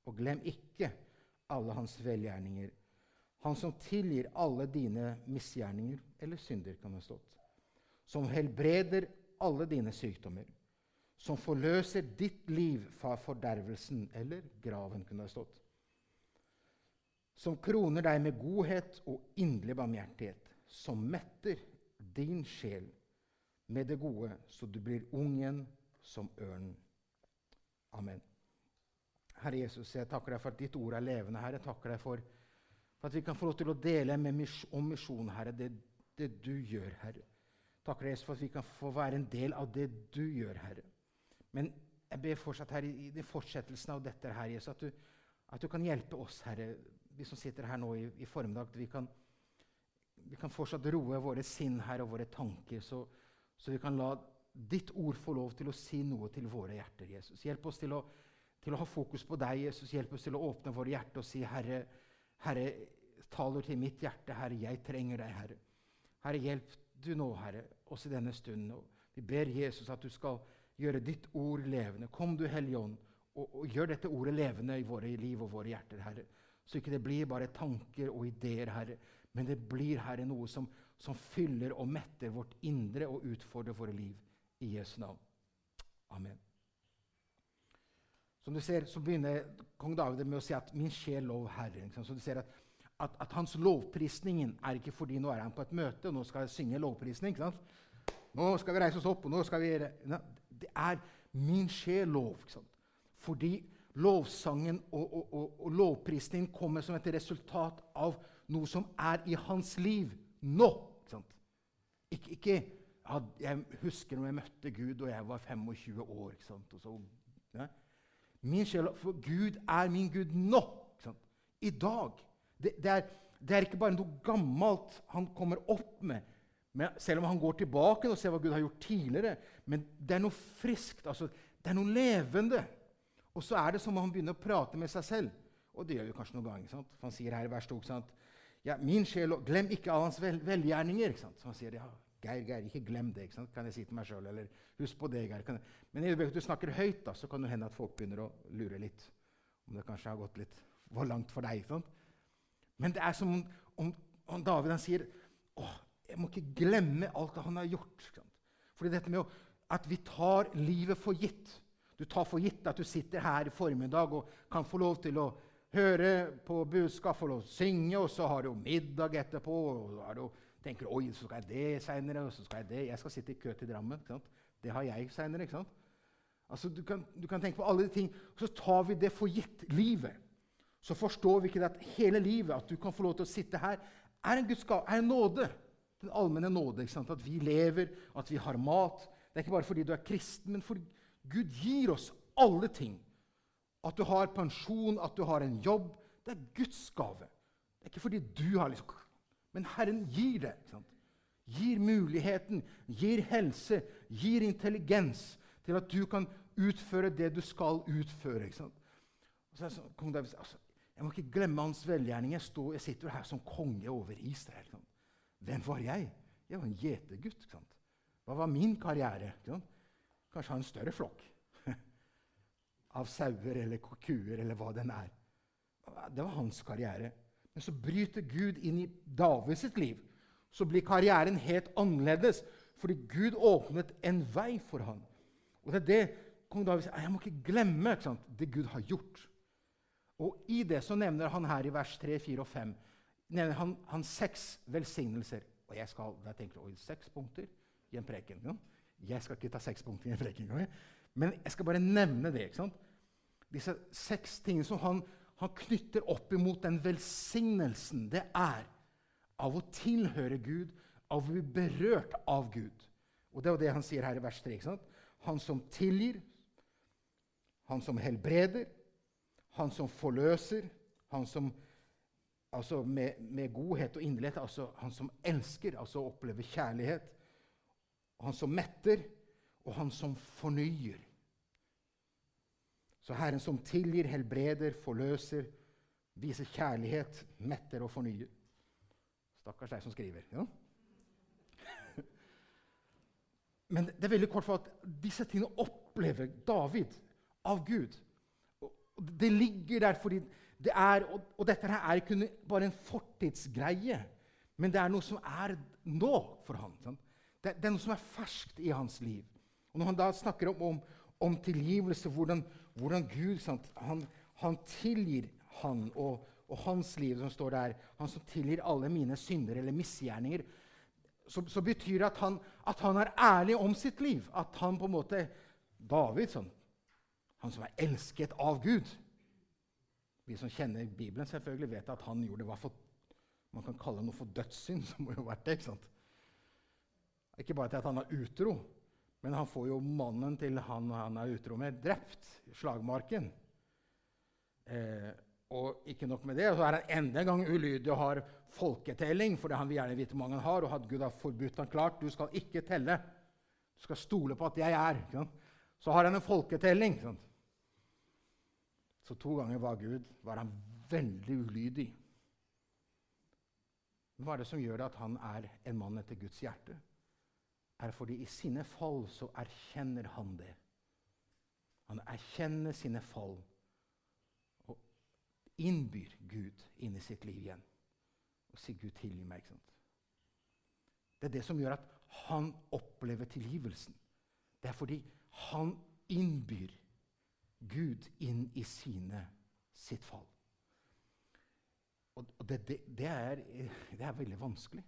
og glem ikke alle hans velgjerninger. Han som tilgir alle dine misgjerninger, eller synder, kan det stått. Som helbreder alle dine sykdommer. som forløser ditt liv fra fordervelsen eller graven, kunne det stått. Som kroner deg med godhet og inderlig barmhjertighet, som metter din sjel med det gode, så du blir ung igjen som ørnen. Amen. Herre Jesus, jeg takker deg for at ditt ord er levende. Herre, jeg takker deg for, for at vi kan få lov til å dele mis om misjon, Herre, det, det, du gjør, Herre. Takker deg Jesus, for at vi kan få være en del av det du gjør, Herre. Men jeg ber fortsatt, Herre, i, i fortsettelsen av dette, Herre Jesus, at du, at du kan hjelpe oss, Herre, vi som sitter her nå i, i formiddag, at vi kan, vi kan fortsatt roe våre sinn Herre, og våre tanker, så, så vi kan la ditt ord få lov til å si noe til våre hjerter. Jesus. Hjelp oss til å, til å ha fokus på deg. Jesus. Hjelp oss til å åpne våre hjerter og si, Herre, Herre, taler til mitt hjerte. Herre, jeg trenger deg, Herre. Herre, hjelp du nå, Herre, oss i denne stunden. Og vi ber Jesus at du skal gjøre ditt ord levende. Kom, du Hellige Ånd, og, og, gjør dette ordet levende i våre liv og våre hjerter, Herre. Så ikke det blir bare tanker og ideer, Herre, men det blir, Herre, noe som, som fyller og metter vårt indre og utfordrer våre liv. I Jesu navn. Amen. Som du ser, så begynner kong David med å si at 'min sjel lov Herren'. Så du ser at, at, at, hans lovprisningen er ikke fordi nå er han på et møte og nå skal jeg synge lovprisning. Nå skal vi reise oss opp, og nå skal vi Det er 'min sjel lov'. Fordi lovsangen og, og, og, og lovprisningen kommer som et resultat av noe som er i hans liv nå. Ikke, ikke jeg husker når jeg møtte Gud da jeg var 25 år. Så, ja. Sjel, For Gud er min Gud nå. I dag. Det, det, er, det, er, ikke bare noe gammelt han kommer opp med, Men, selv om han går tilbake og ser hva Gud har gjort tidligere. Men det er noe friskt. Altså, det er noe levende. Og så er det som om han begynner å prate med seg selv. Og det gjør vi kanskje noen ganger. Sant? Han sier her i vers 2 ja, min sjel, Glem ikke all hans vel, velgjerninger. Så han sier, ja, Geir, Geir, ikke glem det, ikke kan jeg si til meg sjøl. Eller husk på det, Geir. Men i du snakker høyt, da, så kan det hende at folk begynner å lure litt. Om det kanskje har gått litt for langt for deg. Sant? Men det er som om, om, om David han sier Åh, jeg må ikke glemme alt han har gjort. Sant? Fordi dette med å, at vi tar livet for gitt Du tar for gitt at du sitter her i formiddag og kan få lov til å høre på budskap, få lov til å synge, og så har du middag etterpå. og så har du tenker oi, så skal jeg det seinere, og så skal jeg det. Jeg skal sitte i kø til Drammen. Det har jeg seinere. Altså, du, kan, du kan tenke på alle de ting, og så tar vi det for gitt livet. Så forstår vi ikke at hele livet, at du kan få lov til å sitte her, er en Guds gave, er en nåde. Den allmenne nåde. ikke sant? At vi lever, at vi har mat. Det er ikke bare fordi du er kristen, men fordi Gud gir oss alle ting. At du har pensjon, at du har en jobb. Det er Guds gave. Det er ikke fordi du har liksom men Herren gir det. Gir muligheten, gir helse, gir intelligens til at du kan utføre det du skal utføre. Så så, David, altså, jeg må ikke glemme hans velgjerning. Jeg, stod, jeg, sitter her som konge over Israel. Sånn. Hvem var jeg? Jeg var en gjetergutt. Hva var min karriere? Kanskje ha en større flokk av sauer eller kuer eller hva den er. Det var hans karriere. Men så bryter Gud inn i David sitt liv. Så blir karrieren helt annerledes, fordi Gud åpnet en vei for ham. Og det er det kong David sier. Jeg må ikke glemme ikke det Gud har gjort. Og i det så nevner han her i vers 3, 4 og 5 nevner han, han seks velsignelser. Og jeg skal da tenker oi, seks punkter i en preken. Ja? Jeg skal ikke ta seks punkter i en preken, men jeg skal bare nevne det. ikke sant? Disse seks tingene som han han knytter opp imot den velsignelsen det er av å tilhøre Gud, av å bli berørt av Gud. Og Det er jo det han sier her i vers 3. Ikke sant? Han som tilgir, han som helbreder, han som forløser, han som altså med, med godhet og inderlighet, altså han som elsker, altså opplever kjærlighet, han som metter, og han som fornyer. Så Herren som tilgir, helbreder, forløser, viser kjærlighet, metter og fornyer. Stakkars deg som skriver. Ja? Men det er veldig kort for at disse tingene opplever David av Gud. Og det ligger der fordi det er, og, dette her er ikke bare en fortidsgreie, men det er noe som er nå for ham. Det, det, er noe som er ferskt i hans liv. Og Når han da snakker om, om, om tilgivelse, hvordan, hvordan Gud sant, han, han, tilgir han og, og, hans liv, som står der. Han som tilgir alle mine synder eller misgjerninger. Så, så betyr det at han, at han, er ærlig om sitt liv. At han på en måte David, sånn, han som er elsket av Gud Vi som kjenner Bibelen, selvfølgelig vet at han gjorde hva for man kan kalle noe for dødssynd. som må jo vært det, ikke sant? Ikke bare til at han var utro, men han får jo mannen til han han er utro med, drept slagmarken. Eh, og ikke nok med det, så er han enda en gang ulydig og har folketelling, for det han vil gjerne vite hvor mange han har, og at Gud har forbudt han klart. Du skal ikke telle. Du skal stole på at jeg er. Så har han en folketelling. Så to ganger var Gud var han veldig ulydig. Hva er det som gjør at han er en mann etter Guds hjerte? Er fordi i sine fall så erkjenner han det. Han erkjenner sine fall og innbyr Gud inn i sitt liv igjen. Og sier 'Gud, tilgi meg'. Ikke sant? Det er det som gjør at han opplever tilgivelsen. Det er fordi han innbyr Gud inn i sine, sitt fall. Og det, det, det, er, det, er, veldig vanskelig.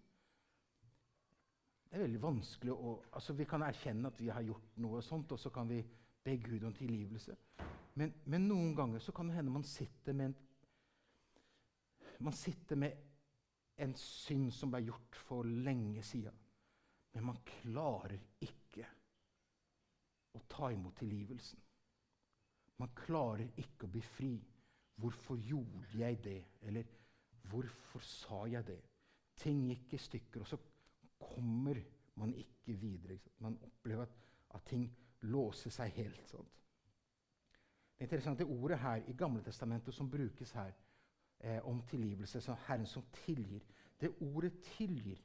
Det er veldig vanskelig å altså Vi kan erkjenne at vi har gjort noe sånt, og så kan vi be Gud om tilgivelse. Men, men noen ganger så kan det hende man sitter med en, man sitter med en synd som ble gjort for lenge siden. Men man klarer ikke å ta imot tilgivelsen. Man klarer ikke å bli fri. Hvorfor gjorde jeg det? Eller Hvorfor sa jeg det? Ting gikk i stykker, og så kommer man ikke videre. Ikke man opplever at, at, ting låser seg helt. Sant? Det interessante ordet her i Gamle Testamentet som brukes her eh, om tilgivelse, som Herren som tilgir Det ordet 'tilgir'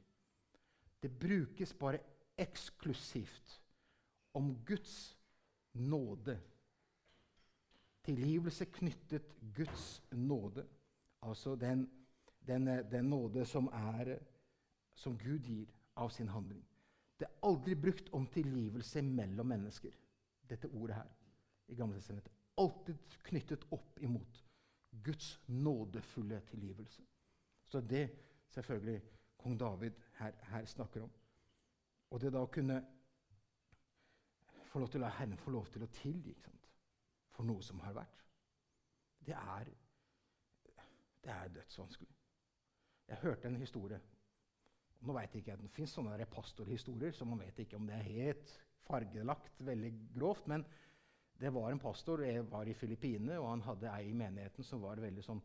det brukes bare eksklusivt om Guds nåde. Tilgivelse knyttet Guds nåde, altså den den, eh, den nåde som, er, som Gud gir av sin handling. Det er aldri brukt om tilgivelse mellom mennesker, dette ordet her. i Gamle Testamentet. Alltid knyttet opp imot Guds nådefulle tilgivelse. Så det selvfølgelig kong David her, her snakker om. Og det da å kunne få lov til å la Herren få lov til å tilgi for noe som har vært, det er, det er dødsvanskelig. Jeg hørte en historie. Nå vet jeg ikke, Det fins sånne pastorhistorier, så man vet ikke om det er helt fargelagt veldig grovt. Men det var en pastor jeg var i Filippinene, og han hadde ei i menigheten som var veldig sånn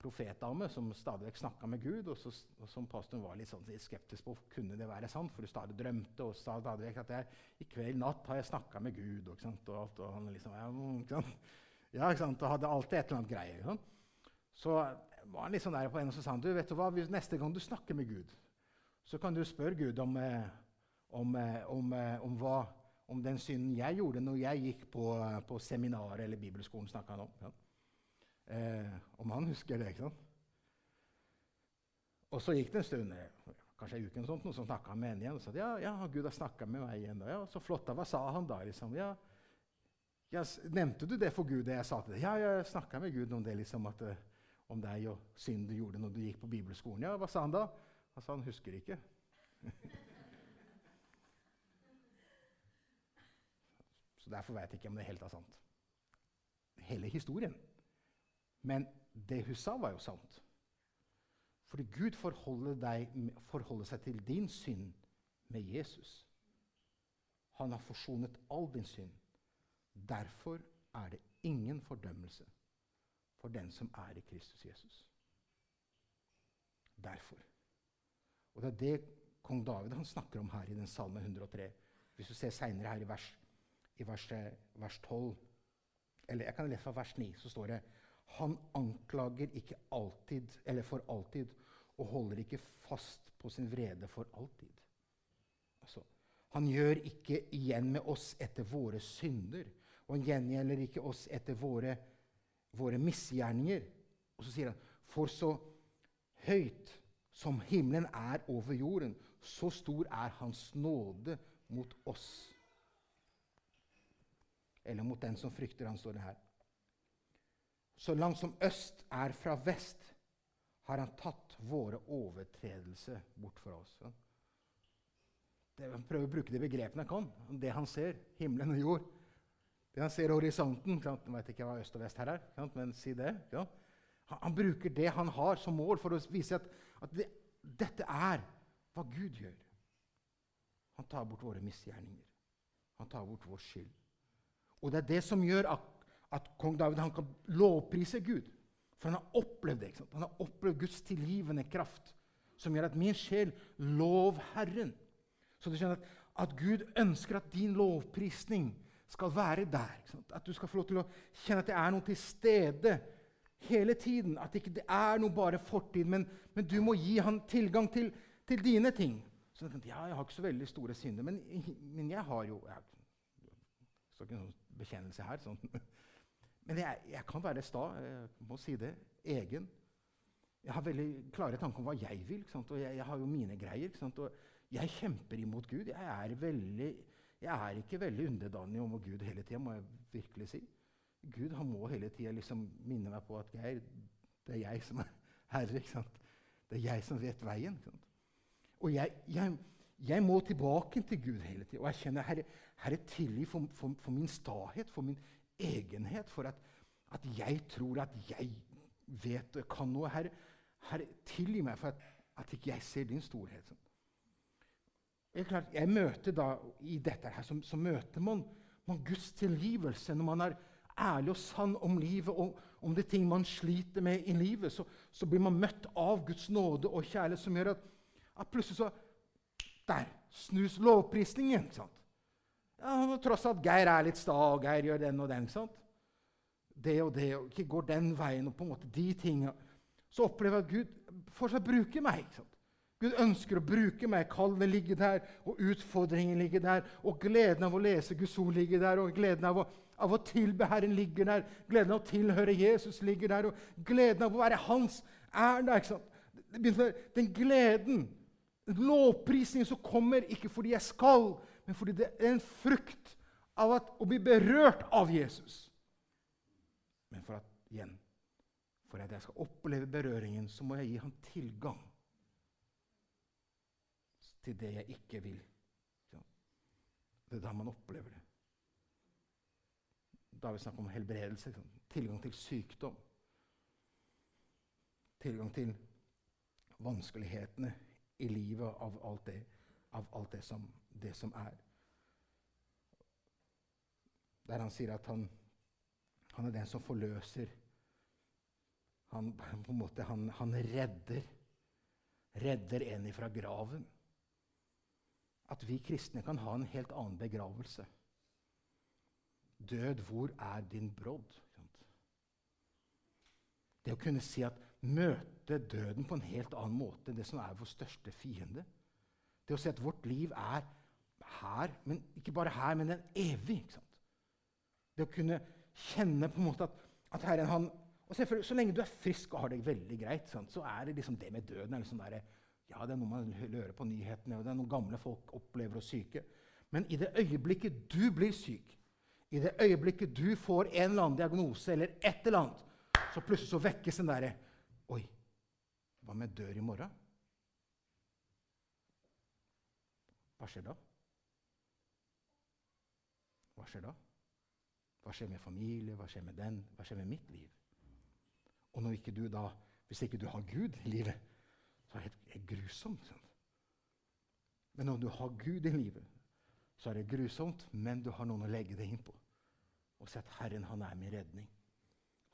profetdame som stadig vekk snakka med Gud, og, så, og, som pastoren var litt, sånn, skeptisk på kunne det være sant, for du stadig drømte og sa stadig vekk at jeg, i kveld natt har jeg snakka med Gud. Og, og, alt, og han liksom, ja, ikke sant? Ja, ikke sant? og hadde alltid et eller annet greie. Så var han litt sånn der på en, og så sa han du, vet du hva, neste gang du snakker med Gud, så kan du spørre Gud om, eh, om, eh, om, eh, om, hva, den synden jeg gjorde når jeg gikk på, på seminaret eller bibelskolen. han om. Ja. Eh, om han husker det. ikke sant? Og så gikk det en stund, kanskje en uke, eller sånt, og så snakka han med henne igjen. og sa ja, ja, Gud har snakka med meg igjen. Ja, så flott. Hva sa han da? liksom? Ja, nevnte du det for Gud, det jeg sa til deg? Ja, jeg snakka med Gud om det. liksom, at om deg og synd du gjorde når du gikk på bibelskolen. Ja, Hva sa han da? Sa han husker ikke. Så Derfor vet jeg ikke om det helt er sant. Hele historien. Men det hun sa, var jo sant. Fordi Gud forholder, deg, forholder seg til din synd med Jesus. Han har forsonet all din synd. Derfor er det ingen fordømmelse for den som er i Kristus Jesus. Derfor. Og Det er det kong David snakker om her i den salme 103. Hvis du ser seinere her i vers, i vers, vers 12 Eller jeg kan lese fra vers 9, så står det Han anklager ikke alltid, eller for alltid, og holder ikke fast på sin vrede for alltid. Altså, han gjør ikke igjen med oss etter våre synder, og han gjengjelder ikke oss etter våre våre misgjerninger. Og så sier han, for så høyt som himmelen er over jorden, så stor er Hans nåde mot oss. eller mot den som frykter han, står det her. Så langt som øst er fra vest, har han tatt våre overtredelser bort fra oss. Han prøver å bruke de begrepene han kan. Det han ser, himmelen og jord. Det han ser horisonten. jeg vet ikke hva øst og vest her er, men si det. Han, han, bruker det han har, som mål for å vise at, at det, dette er hva Gud gjør. Han tar bort våre misgjerninger. Han tar bort vår skyld. Og det er det som gjør at, at kong David kan lovprise Gud. For han har opplevd det. Han har opplevd Guds tilgivende kraft, som gjør at min sjel lov Herren. Så du skjønner at, at Gud ønsker at din lovprisning skal være der. At du skal få lov til å kjenne at det er noe til stede hele tiden. At det ikke er noe bare fortid, men, men, du må gi han tilgang til, til dine ting. Så jeg, tenkte, ja, jeg har ikke så veldig store synder, men, men jeg har jo jeg, Det står ikke noen bekjennelse her. Sånn. Men jeg, jeg, kan være sta. Jeg må si det. Egen. Jeg har veldig klare tanker om hva jeg vil. Og jeg, jeg, har jo mine greier. Og jeg kjemper imot Gud. Jeg er, veldig, jeg er ikke veldig underdanig om Gud hele tida, må jeg virkelig si. Gud han må hele tida liksom minne meg på at Geir, det er jeg som er herre. Det er jeg som vet veien. Og jeg, jeg, jeg, må tilbake til Gud hele tida. Og jeg kjenner Herre, herre tilgi for, for, for, min stahet, for min egenhet, for at, at, jeg tror at jeg vet og kan noe. Herre, herre tilgi meg for at, at ikke jeg ser din storhet. Jeg, klart, jeg møter da, I dette her så, så møter man, man, Guds tilgivelse når man er ærlig og sann om livet og om de ting man sliter med i livet. Så, så blir man møtt av Guds nåde og kjærlighet som gjør at, at plutselig så Der snus lovprisningen. sant? Ja, Tross at Geir er litt sta, og Geir gjør den og den. sant? Det og det, og ikke går den veien, og på en måte de tinga. Så opplever jeg at Gud fortsatt bruker meg. sant? Gud ønsker å bruke meg. Kallet ligger der, og utfordringen ligger der. Og gleden av å lese Guds ord ligger der, og gleden av å, av å tilbe Herren ligger der. Gleden av å tilhøre Jesus ligger der, og gleden av å være Hans er der. ikke sant? Den gleden, lovprisningen som kommer ikke fordi jeg skal, men fordi det er en frukt av at, å bli berørt av Jesus. Men for at, igjen, for at jeg skal oppleve berøringen, så må jeg gi ham tilgang til det jeg ikke vil. Det er da man opplever det. Da er vi snakk om helbredelse. Tilgang til sykdom. Tilgang til vanskelighetene i livet av alt det, av alt det, som, det som er. Der han sier at han, han er den som forløser. Han, på en måte, han, han redder. Redder en ifra graven at vi kristne kan ha en helt annen begravelse. Død, hvor er din brodd? Det å kunne si at møte døden på en helt annen måte enn det som er vår største fiende. Det å si at vårt liv er her, men ikke bare her, men den evig. Det å kunne kjenne på en måte at, at Herren han, og Så lenge du er frisk og har det veldig greit, sant, så er det liksom det med døden er liksom der, ja, det er noe man hører på nyhetene, og det er noe gamle folk opplever og syke. Men i det øyeblikket du blir syk, i det øyeblikket du får en eller annen diagnose, eller et eller annet, så plutselig så vekkes den derre Oi, hva om jeg dør i morgen? Hva skjer da? Hva skjer da? Hva skjer med familie? Hva skjer med den? Hva skjer med mitt liv? Og når ikke du da, hvis ikke du har Gud i livet, så er det helt grusomt. Men når du har Gud i livet, så er det grusomt, men du har noen å legge det inn på. Og si at Herren, han er min redning.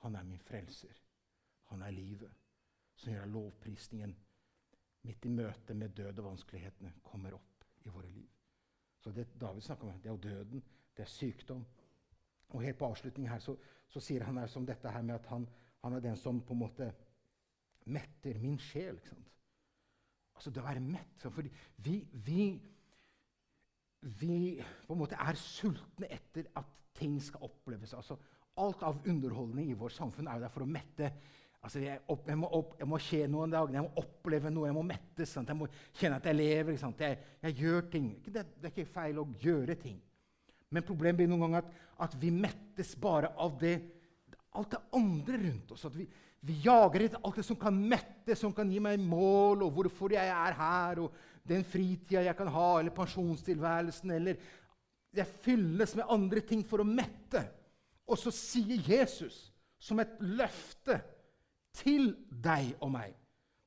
Han er min frelser. Han er livet. Som gjør at lovprisningen midt i møtet med død og vanskelighetene kommer opp i våre liv. Så det David snakker om, det er jo døden, det er sykdom. Og helt på avslutningen her så, så sier han her som dette her med at han, han, er den som på en måte metter min sjel. ikke sant? Altså det å være mett. Fordi vi, vi, vi på en måte er sultne etter at ting skal oppleves. Altså, alt av underholdning i vårt samfunn er jo der for å mette. Altså, jeg, opp, jeg, må opp, jeg, må skje noe en dag, jeg må oppleve noe, jeg må mettes. Jeg må kjenne at jeg lever. Jeg, jeg, gjør ting. Det, det, er ikke feil å gjøre ting. Men problemet blir noen ganger at, at vi mettes bare av det, alt det andre rundt oss. At vi, vi jager etter alt det som kan mette, som kan gi meg mål, og hvorfor jeg er her, og den fritida jeg kan ha, eller pensjonstilværelsen, eller Jeg fylles med andre ting for å mette. Og så sier Jesus, som et løfte til deg og meg,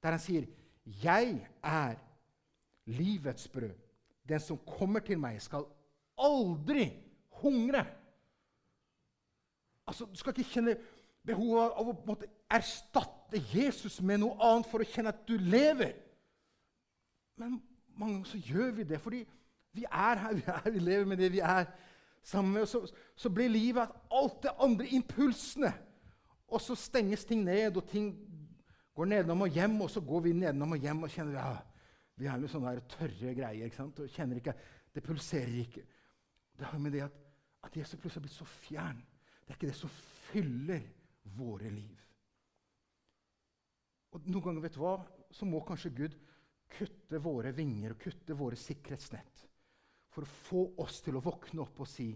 der han sier, 'Jeg er livets brød. Den som kommer til meg, skal aldri hungre. Altså, Du skal ikke kjenne behovet av å måtte erstatte Jesus med noe annet for å kjenne at du lever. Men mange ganger så gjør vi det fordi vi er her, vi, er, vi lever med det vi er sammen med. Og så, så blir livet at alt det andre impulsene Og så stenges ting ned, og ting går nedenom og hjem, og så går vi nedenom og hjem og kjenner ja, vi er med sånne tørre greier. ikke sant? Og kjenner ikke, Det pulserer ikke. Det har med det at, at Jesus plutselig har blitt så fjern. Det er ikke det som fyller våre liv. Og Noen ganger vet du hva, så må kanskje Gud kutte våre vinger og kutte våre sikkerhetsnett for å få oss til å våkne opp og si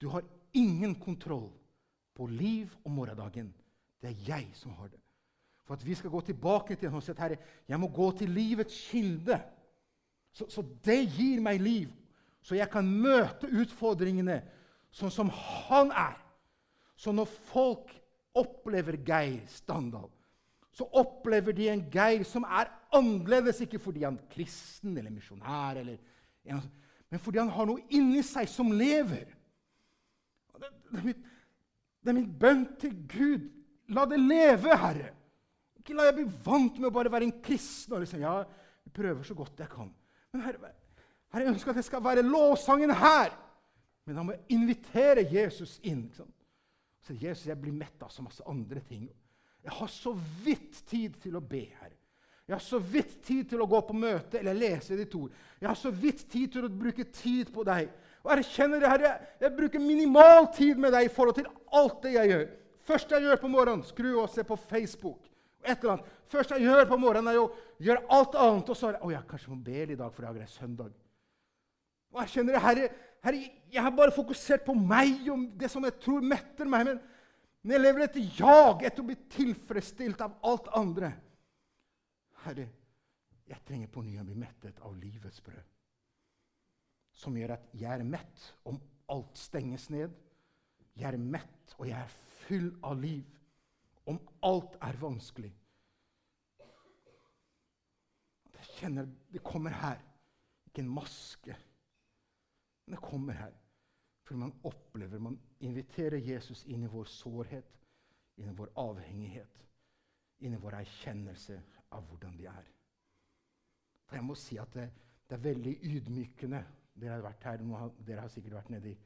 du har ingen kontroll på liv og morgendagen. Det er jeg som har det. For at vi skal gå tilbake til ham og si Herre, jeg må gå til livets kilde. Så, så det gir meg liv så jeg kan møte utfordringene sånn som han er. Så når folk opplever Geir Standal, så opplever de en Geir som er annerledes, ikke fordi han er kristen eller misjonær, men fordi han har noe inni seg som lever. Det, det, er mitt, det er min bønn til Gud. La det leve, Herre. Ikke la jeg bli vant med å bare være en kristen og liksom, ja, jeg prøver så godt jeg kan. Men Herre, Herre, jeg ønsker at det skal være lovsangen her. Men da må jeg invitere Jesus inn. Ikke sant? Så Jesus, jeg blir mett av så masse andre ting. Jeg har så vidt tid til å be, Herre. Jeg har så vidt tid til å gå på møte eller lese ditt ord. Jeg har så vidt tid til å bruke tid på deg. Og erkjenner kjenner det, Herre, jeg bruker minimal tid med deg i forhold til alt det jeg gjør. Først jeg gjør på morgenen, skru og se på Facebook. et eller annet. Først jeg gjør på morgenen, er jo gjøre alt annet. Og så er det, å, jeg kanskje må be i dag, for i dag er søndag. Og erkjenner det, herre, herre, jeg har bare fokusert på meg og det som jeg tror metter meg. Men, men jeg lever etter jag, etter å bli tilfredsstilt av alt andre. Herre, jeg trenger på ny å bli mettet av livets brød. Som gjør at jeg er mett om alt stenges ned. Jeg er mett, og jeg er full av liv om alt er vanskelig. Jeg kjenner det kommer her. Ikke en maske. Men det kommer her fordi man opplever Man inviterer Jesus inn i vår sårhet, inn i vår avhengighet, inn i vår erkjennelse av hvordan vi er. For jeg må si at det, det er veldig ydmykende. Dere har vært her, dere har sikkert vært nede i,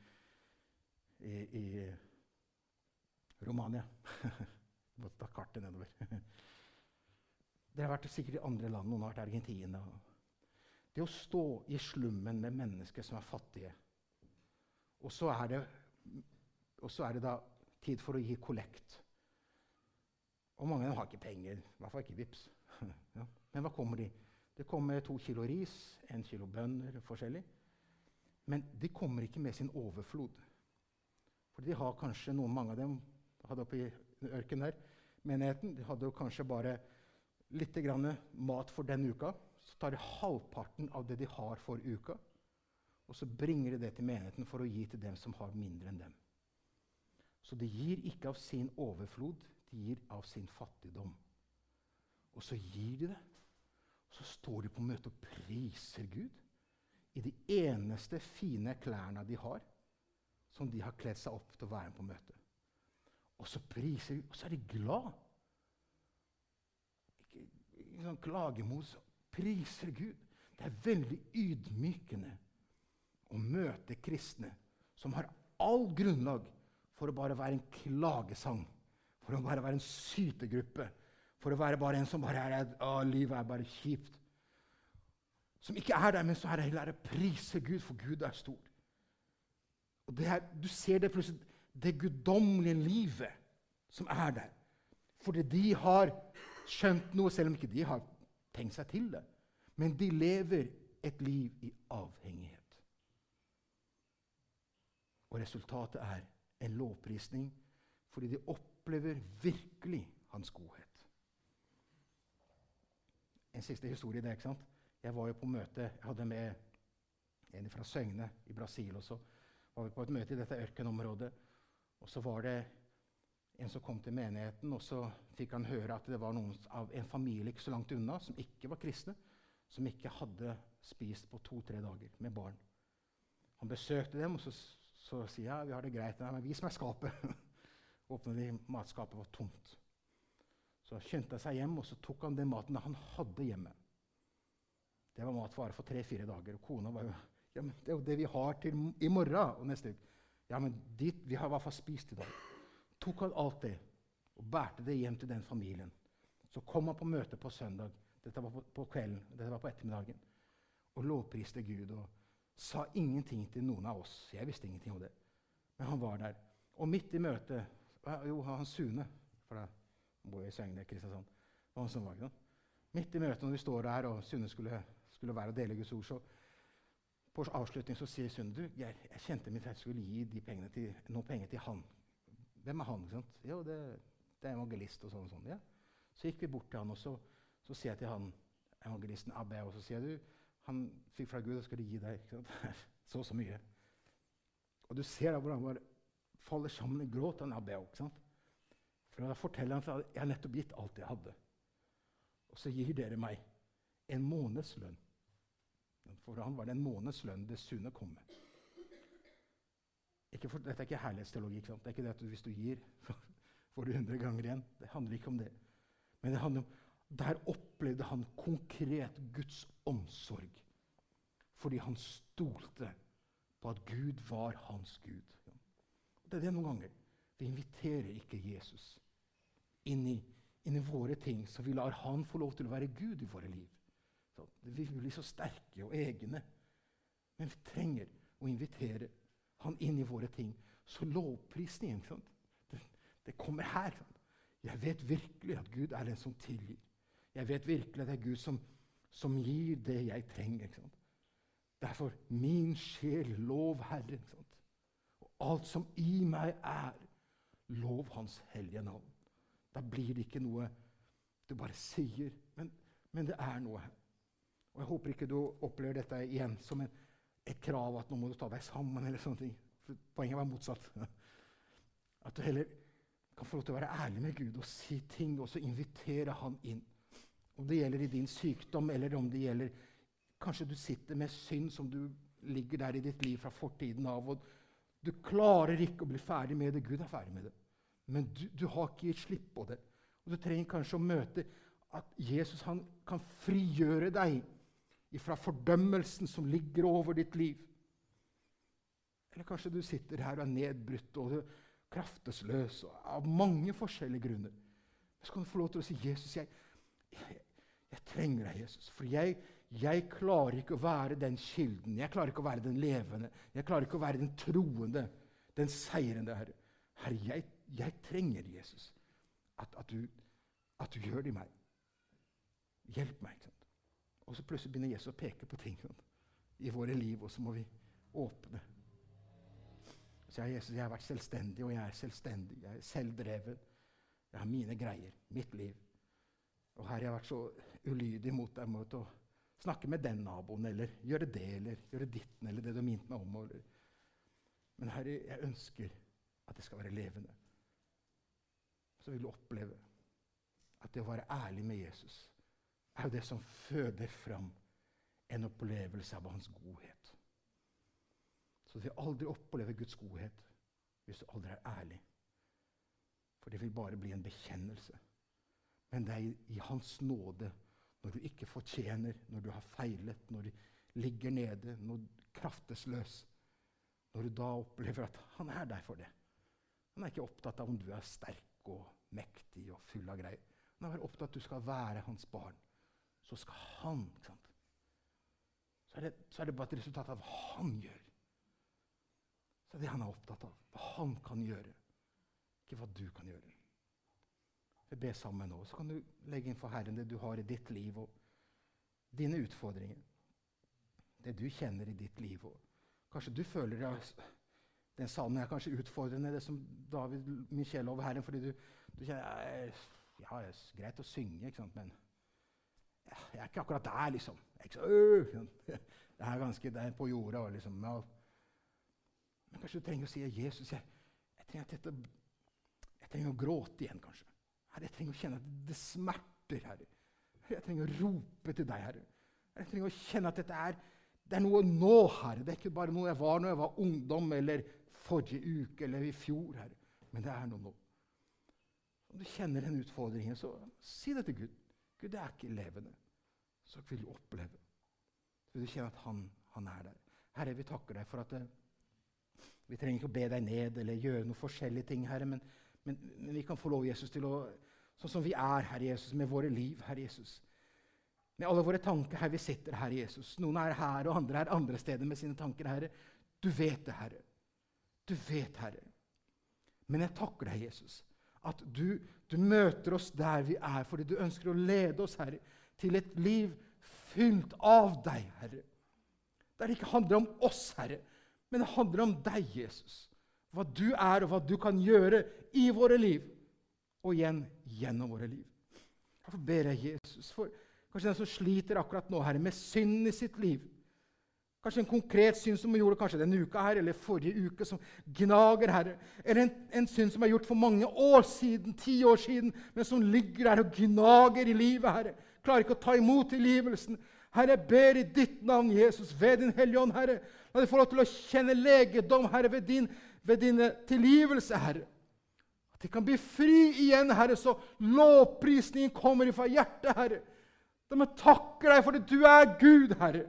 i, i Romania. må ta kartet nedover. Dere har vært sikkert i andre land. Noen har vært i Argentina. Det å stå i slummen med mennesker som er fattige. Og så er det, så er det da tid for å gi kollekt. Og mange av dem har ikke penger. I hvert fall ikke vips. Ja. Men hva kommer de? Det kommer to kilo ris, en kilo bønner, forskjellig. Men de kommer ikke med sin overflod. For de har kanskje noen, mange av dem hadde oppe i ørkenen der, menigheten, de hadde jo kanskje bare litt mat for den uka så tar de halvparten av det de har for uka, og så bringer de det til menigheten for å gi til dem som har mindre enn dem. Så de gir ikke av sin overflod, de gir av sin fattigdom. Og så gir de det. Og så står de på møte og priser Gud i de eneste fine klærne de har, som de har kledd seg opp til å være med på møte. Og så priser de, og så er de glad. Ikke, ikke sånn klagemot priser Gud. Det er veldig ydmykende å møte kristne som har all grunnlag for å bare være en klagesang, for å bare være en sytegruppe, for å være bare en som bare er å, livet er bare kjipt. Som ikke er der, men så er det heller å prise Gud, for Gud er stor. Og er, Du ser det plutselig, det guddommelige livet som er der. Fordi de har skjønt noe, selv om ikke de har tenkt seg til det. Men de lever et liv i avhengighet. Og resultatet er en lovprisning fordi de opplever virkelig hans godhet. En siste historie der. ikke sant? Jeg var jo på møte Jeg hadde med en fra Søgne i Brasil. også. var vi på et møte i dette ørkenområdet. Og så var det en som kom til menigheten, og så fikk han høre at det var noen av en familie ikke så langt unna som ikke var kristne, som ikke hadde spist på to-tre dager med barn. Han besøkte dem, og så, så sier jeg vi har det greit. Nei, men vis meg skapet. Åpnet de, matskapet var tomt. Så skyndte han seg hjem, og så tok han den maten han hadde hjemme. Det var mat for tre-fire dager. Og kona var jo ja, men Det er jo det vi har til i morgen og neste uke. Ja, men dit, vi har i hvert fall spist i dag. Tok han alt det og bærte det hjem til den familien. Så kom han på møte på søndag. Dette var på, på kvelden, dette var på ettermiddagen. Og lovpriste Gud og sa ingenting til noen av oss. Jeg visste ingenting om det. Men han var der. Og midt i møtet Jo, han Sune for da bor i Søgne, Kristiansand. var han som var, ikke Midt i møtet når vi står der, og Sune skulle, skulle være og dele Guds ord, så på avslutning så sier Sune du, jeg, jeg kjente mitt jeg skulle gi de pengene til, noen penger til han. Hvem er han? ikke sant? Jo, det, det er evangelist. og sånn og sånn. Ja. Så gikk vi bort til han, og så, så sier jeg til han, evangelisten Abbe, og så sier jeg du, han fikk fra Gud og skulle gi deg sant? så og så mye. Og du ser da hvordan han bare faller sammen i gråt, han Abbe. ikke sant? For da forteller han at jeg har nettopp gitt alt jeg hadde. Og så gir dere meg en måneds lønn. For han var det en måneds lønn det sunne kom med. For, dette er ikke herlighetsteologi. Ikke det er ikke det at hvis du gir, får du 100 ganger igjen. Det handler ikke om det. Men det handler om, der opplevde han konkret Guds omsorg. Fordi han stolte på at Gud var hans Gud. Det er det noen ganger. Vi inviterer ikke Jesus inn i, inn i våre ting, så vi lar han få lov til å være Gud i våre liv. Vi blir så sterke og egne. Men vi trenger å invitere han inn i våre ting. Så lovprisningen det, det, kommer her. Jeg vet virkelig at Gud er den som tilgir. Jeg vet virkelig at det er Gud som, som gir det jeg trenger. Derfor min sjel, lov Herren. Og alt som i meg er, lov Hans hellige navn. Da blir det ikke noe du bare sier, men, men det er noe her. Og Jeg håper ikke du opplever dette igjen som en, et krav at nå må du ta deg sammen. eller sånne ting. For poenget var motsatt. At du heller kan få lov til å være ærlig med Gud og si ting, og så invitere Han inn. Om det gjelder i din sykdom, eller om det gjelder Kanskje du sitter med synd som du ligger der i ditt liv fra fortiden av. og Du klarer ikke å bli ferdig med det. Gud er ferdig med det. Men du, du har ikke gitt slipp på det. Og Du trenger kanskje å møte at Jesus kan frigjøre deg fra fordømmelsen som ligger over ditt liv. Eller kanskje du sitter her og er nedbrutt og kraftesløs av mange forskjellige grunner. Så kan du få lov til å si, 'Jesus, jeg, jeg, jeg trenger deg, Jesus.' For jeg, jeg, klarer ikke å være den kilden. Jeg klarer ikke å være den levende. Jeg klarer ikke å være den troende, den seirende Herre. Herre, jeg, jeg trenger Jesus. At, at, du, at, du, gjør det i meg. Hjelp meg. ikke sant? Og så plutselig begynner Jesus å peke på ting i våre liv, og så må vi åpne. Så jeg, Jesus, jeg har vært selvstendig, og jeg er selvstendig. Jeg er selvdreven. Jeg har mine greier, mitt liv. Og her har jeg vært så ulydig mot deg mot å snakke med den naboen, eller gjøre det, eller gjøre ditten, eller det du minnet meg om. Eller. Men Herre, jeg ønsker at det skal være levende. Så vil du oppleve at det å være ærlig med Jesus er jo det som føder fram en opplevelse av hans godhet. Så du vil aldri oppleve Guds godhet hvis du aldri er ærlig. For det vil bare bli en bekjennelse. Men det er i, Hans nåde, når du ikke fortjener, når du har feilet, når du ligger nede, når du kraftesløs, når du da opplever at han er der for det. Han er ikke opptatt av om du er sterk og mektig og full av greier. Han er opptatt av at du skal være hans barn så skal han ikke sant? Så er, det, så er det bare et resultat av hva han gjør. Så er det han er opptatt av. Hva han kan gjøre, ikke hva du kan gjøre. Vi ber sammen nå, så kan du legge inn for Herren det du har i ditt liv, og dine utfordringer. Det du kjenner i ditt liv. Og kanskje du føler at Den salmen er kanskje utfordrende, det som David Michel over Herren, fordi du, du kjenner Ja, det er greit å synge, ikke sant, men jeg er ikke akkurat der, liksom. Så, øh, det er ganske det er på jorda. Liksom. Men kanskje du trenger å si Jesus, jeg, jeg, trenger dette, jeg, trenger å gråte igjen, kanskje. Herre, jeg trenger å kjenne at det smerter, Herre. Jeg trenger å rope til deg, Herre. Jeg trenger å kjenne at dette er, det er noe nå, Herre. Det er ikke bare noe jeg var når jeg var ungdom, eller forrige uke eller i fjor, Herre. Men det er noe nå. Om du kjenner den utfordringen, så si det til Gud. Gud, det er ikke levende. Så vil du oppleve. Så vil du kjenne at han, han er der. Herre, vi takker deg for at eh, vi trenger ikke å be deg ned eller gjøre noen forskjellige ting, Herre, men, men, men, vi kan få lov, Jesus, til å Sånn som vi er, Herre Jesus, med våre liv, Herre Jesus. Med alle våre tanker her vi sitter, Herre Jesus. Noen er her, og andre er andre steder med sine tanker, Herre. Du vet det, Herre. Du vet, Herre. Men jeg takker deg, Jesus, at du, du, møter oss der vi er, fordi du ønsker å lede oss, Herre, til et liv fylt av deg, Herre. Der det ikke handler om oss, Herre, men det handler om deg, Jesus. Hva du er, og hva du kan gjøre i våre liv, og igjen gjennom våre liv. Derfor ber jeg Jesus for kanskje den som sliter akkurat nå, Herre, med synd i sitt liv. Kanskje en konkret synd som vi gjorde kanskje denne uka her, eller forrige uke, som gnager, Herre. Eller en, en synd som er gjort for mange år siden, ti år siden, men som ligger der og gnager i livet, Herre. Klarer ikke å ta imot tilgivelsen. Herre, jeg ber i ditt navn, Jesus, ved din Hellige Ånd, Herre. La de få lov til å kjenne legedom, Herre, ved din, ved din tilgivelse, Herre. At de kan bli fri igjen, Herre, så lovprisningen kommer fra hjertet, Herre. De takker deg fordi du er Gud, Herre.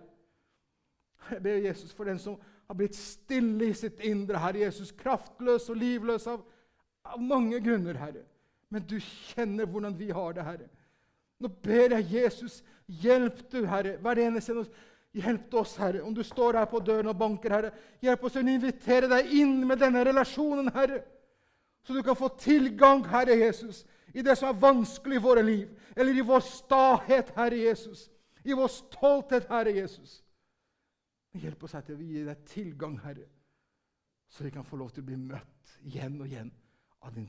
Jeg ber Jesus for den som har blitt stille i sitt indre, Herre Jesus. Kraftløs og livløs av, av mange grunner, Herre. Men du kjenner hvordan vi har det, Herre. Nå ber jeg Jesus, hjelp du, Herre. Hver eneste Hjelp oss, Herre. Om du står her på døren og banker, Herre, hjelp oss å invitere deg inn med denne relasjonen, Herre. Så du kan få tilgang, Herre Jesus, i det som er vanskelig i våre liv. Eller i vår stahet, Herre Jesus. I vår stolthet, Herre Jesus. Hjelp oss til å gi deg tilgang, Herre, så vi kan få lov til å bli møtt igjen og igjen av din,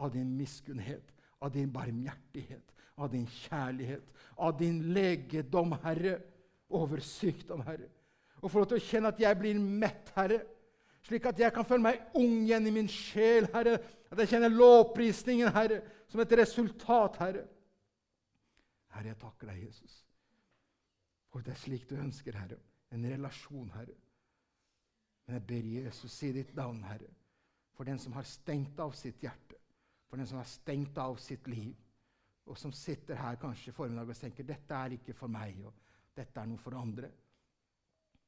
av din miskunnhet, av din barmhjertighet, av din kjærlighet, av din legedom, Herre, over sykdom, Herre. Og få lov til å kjenne at jeg blir mett, Herre, slik at jeg kan føle meg ung igjen i min sjel, Herre. At jeg kjenner lovprisningen, Herre, som et resultat, Herre. Herre, jeg takker deg, Jesus, for det er slik du ønsker, Herre en relasjon, Herre. Men jeg ber Jesus si ditt navn, Herre, for den som har stengt av sitt hjerte, for den som har stengt av sitt liv, og som sitter her kanskje i formiddag og tenker dette er ikke for meg, og dette er noe for andre.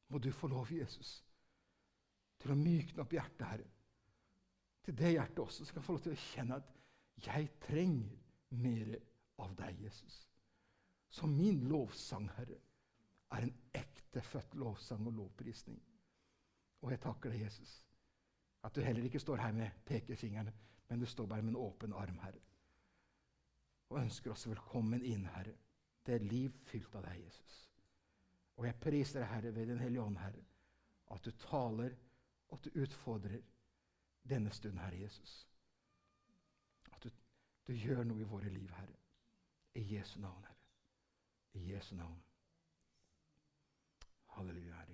Må du få lov, Jesus, til å mykne opp hjertet, Herre. Til det hjertet også skal få lov til å kjenne at jeg trenger mer av deg, Jesus. Så min lovsang, Herre, er en ektefødt lovsang og lovprisning. Og jeg takker deg, Jesus, at du heller ikke står her med pekefingeren, men du står bare med en åpen arm, Herre. Og ønsker oss velkommen inn, Herre. Det er liv fylt av deg, Jesus. Og jeg priser deg, Herre, ved Den hellige ånd, Herre, at du taler, og at du utfordrer denne stunden, Herre Jesus. At du, du gjør noe i våre liv, Herre. I Jesu navn, Herre. I Jesu navn. Halleluja, Herre